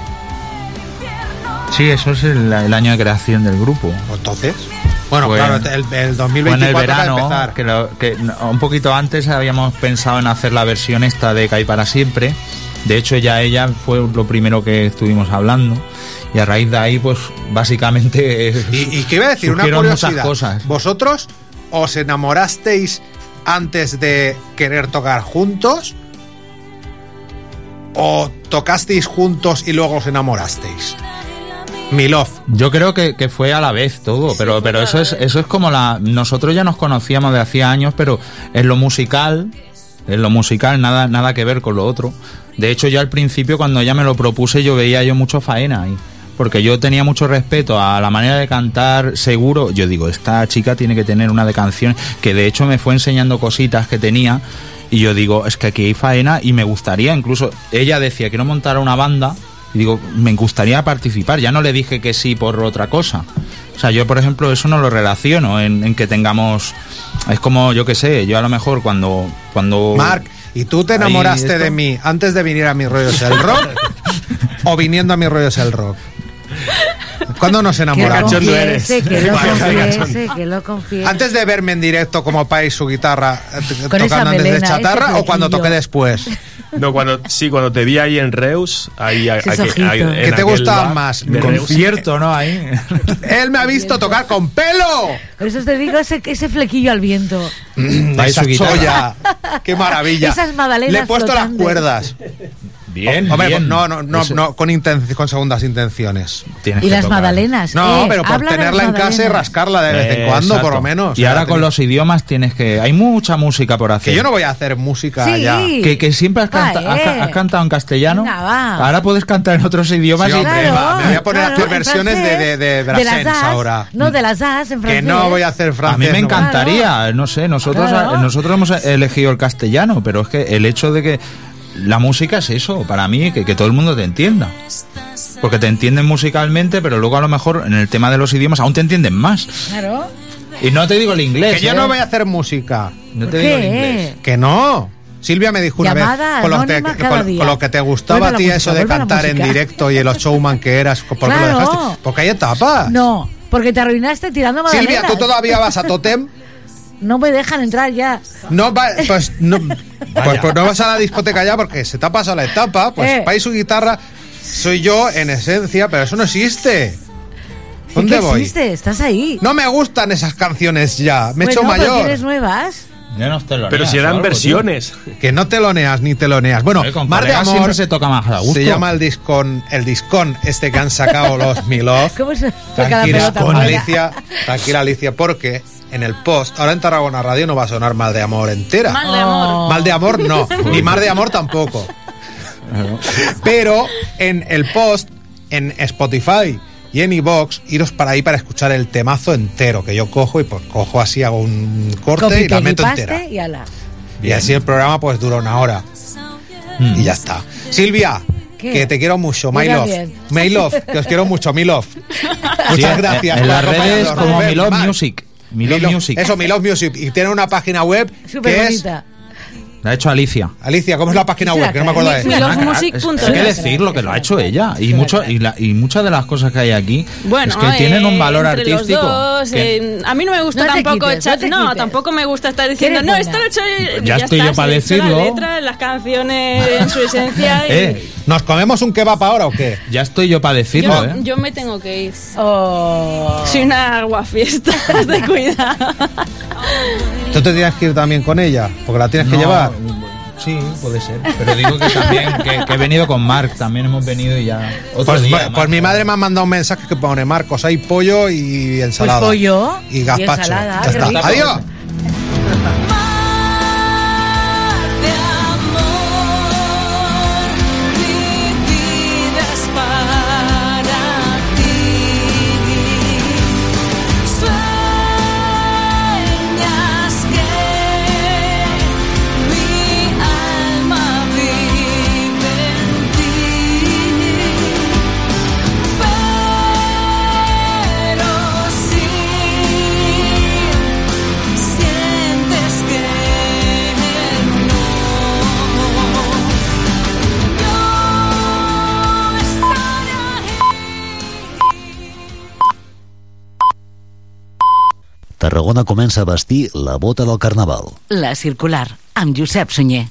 sí, eso es el, el año de creación del grupo. Entonces, bueno, claro, el, el Fue en 2024 el va a verano, empezar. que, lo- que no, un poquito antes habíamos pensado en hacer la versión esta de Caí para siempre. De hecho, ya ella fue lo primero que estuvimos hablando. Y a raíz de ahí, pues básicamente. [LAUGHS] Y, y que iba a decir una curiosidad. cosas. ¿Vosotros os enamorasteis antes de querer tocar juntos? ¿O tocasteis juntos y luego os enamorasteis? Milov. Yo creo que, que fue a la vez todo, pero, pero eso es, eso es como la. Nosotros ya nos conocíamos de hacía años, pero en lo musical, en lo musical, nada, nada que ver con lo otro. De hecho, yo al principio, cuando ella me lo propuse, yo veía yo mucho faena ahí. Porque yo tenía mucho respeto a la manera de cantar seguro. Yo digo, esta chica tiene que tener una de canciones que de hecho me fue enseñando cositas que tenía. Y yo digo, es que aquí hay faena y me gustaría, incluso ella decía, quiero montar una banda. Y digo, me gustaría participar. Ya no le dije que sí por otra cosa. O sea, yo, por ejemplo, eso no lo relaciono en, en que tengamos. Es como, yo qué sé, yo a lo mejor cuando. cuando Marc, ¿y tú te enamoraste de mí antes de venir a mi rollo es el rock? ¿O viniendo a mi rollo es el rock? ¿Cuándo nos Que lo enamoramos? confiese, que lo confiese, que lo confiese. Antes de verme en directo como país su guitarra eh, tocando antes de chatarra o cuando toqué después. No, cuando, sí, cuando te vi ahí en Reus, ahí, ojito. ahí- en ¿Qué te bar más? Reus. concierto, ¿no? Ahí. Él me ha visto tocar con pelo. Por eso te digo ese, ese flequillo al viento. Esa su guitarra. cholla. Qué maravilla. Esas magdalenas Le he puesto las cuerdas. Bien, Hombre, bien. no, no, no, Eso- no con, inten- con segundas intenciones. Tienes Y que las tocar. magdalenas. No, eh, pero por habla de tenerla en casa y magdalenas. rascarla de vez en cuando, Exacto. por lo menos. Y sea, ahora con ten- los idiomas tienes que. Hay mucha música por hacer. Que yo no voy a hacer música Sí. ya. Que, que siempre has, canta- has ca- eh. has cantado en castellano. Venga, va. Ahora puedes cantar en otros idiomas. Sí, y- hombre, Claro, va, me voy a poner claro, a hacer en versiones de, francés, de, de de las Brassens as, ahora. No, de las as en Que francés. no voy a hacer francés. A mí me no. encantaría, no sé, nosotros, Claro. nosotros hemos elegido el castellano, pero es que el hecho de que la música es eso, para mí, que, que todo el mundo te entienda. Porque te entienden musicalmente, pero luego a lo mejor en el tema de los idiomas aún te entienden más. Claro. Y no te digo el inglés. Que yo ¿eh? no voy a hacer música. No ¿Por te digo el inglés. Que no. Silvia me dijo una Llamada vez con lo, con- lo que te gustaba Vuelve a ti eso de cantar en directo y el showman que eras. ¿Por qué lo dejaste? Porque hay etapas. No, porque te arruinaste tirando. Silvia, ¿tú todavía vas a Totem? [LAUGHS] No me dejan entrar ya. No, va- pues, no, [LAUGHS] pues, pues no vas a la discoteca ya porque se te ha pasado la etapa. Pues Eh. país su guitarra soy yo en esencia, pero eso no existe. ¿Dónde ¿Qué voy? existe? Estás ahí. No me gustan esas canciones ya. Me he hecho Bueno, mayor. tienes nuevas. Ya no te lo Pero neas si eran algo, tío. versiones. Que no teloneas ni teloneas. Bueno, con Mar de Amor siempre se toca más a gusto. se llama el discón, el discón este que han sacado los [LAUGHS] Milov. ¿Cómo se cada Tranquila? Alicia, tranquila Alicia, porque en el post, ahora en Tarragona Radio no va a sonar Mal de Amor entera. Mal de amor. Oh. Mal de Amor no, [LAUGHS] ni Mar de Amor tampoco. Pero en el post, en Spotify y en iVox, iros para ahí para escuchar el temazo entero, que yo cojo y pues cojo así, hago un corte Copy, y la meto entera. y ala. Y así el programa pues dura una hora. Mm. Y ya está. Silvia, ¿Qué? que te quiero mucho, my love. My love, que os quiero mucho, mi love. [LAUGHS] Muchas en- gracias. En por las redes como Milov Marc. Music. Milov Music. Eso, Milov Music. Y tiene una página web Súper que es... La ha hecho Alicia. Alicia, ¿cómo es la página web? Que no me acuerdo de. Hay que decirlo, que lo ha hecho ella. Y, mucho, y, la- y muchas de las cosas que hay aquí Bueno, es que tienen un eh, valor entre los artístico. dos, que- eh, a mí no me gusta No tampoco quites, echar- no tampoco me gusta estar diciendo, no, esto lo he hecho yo", y Ya estoy yo para decirlo. La letra, las canciones [LAUGHS] en su esencia y Eh, ¿Nos comemos un kebab ahora o qué? ya estoy yo para decirlo, yo, ¿eh? yo me tengo que ir. Oh. Soy una aguafiestas [LAUGHS] de cuidado. ¿Tú te tienes que ir también con ella? Porque la tienes que No, Sí, puede ser. Pero digo que también, que, que he venido con Mark, también hemos venido y ya. Otro Pues, día, pues Marc. mi madre me ha mandado un mensaje que pone Marcos, hay pollo y ensalada. Pues pollo y gazpacho. ensalada, Ya qué está. rico. Adiós. Tarragona comença a vestir la bota del Carnaval. La circular, amb Josep Sunyer.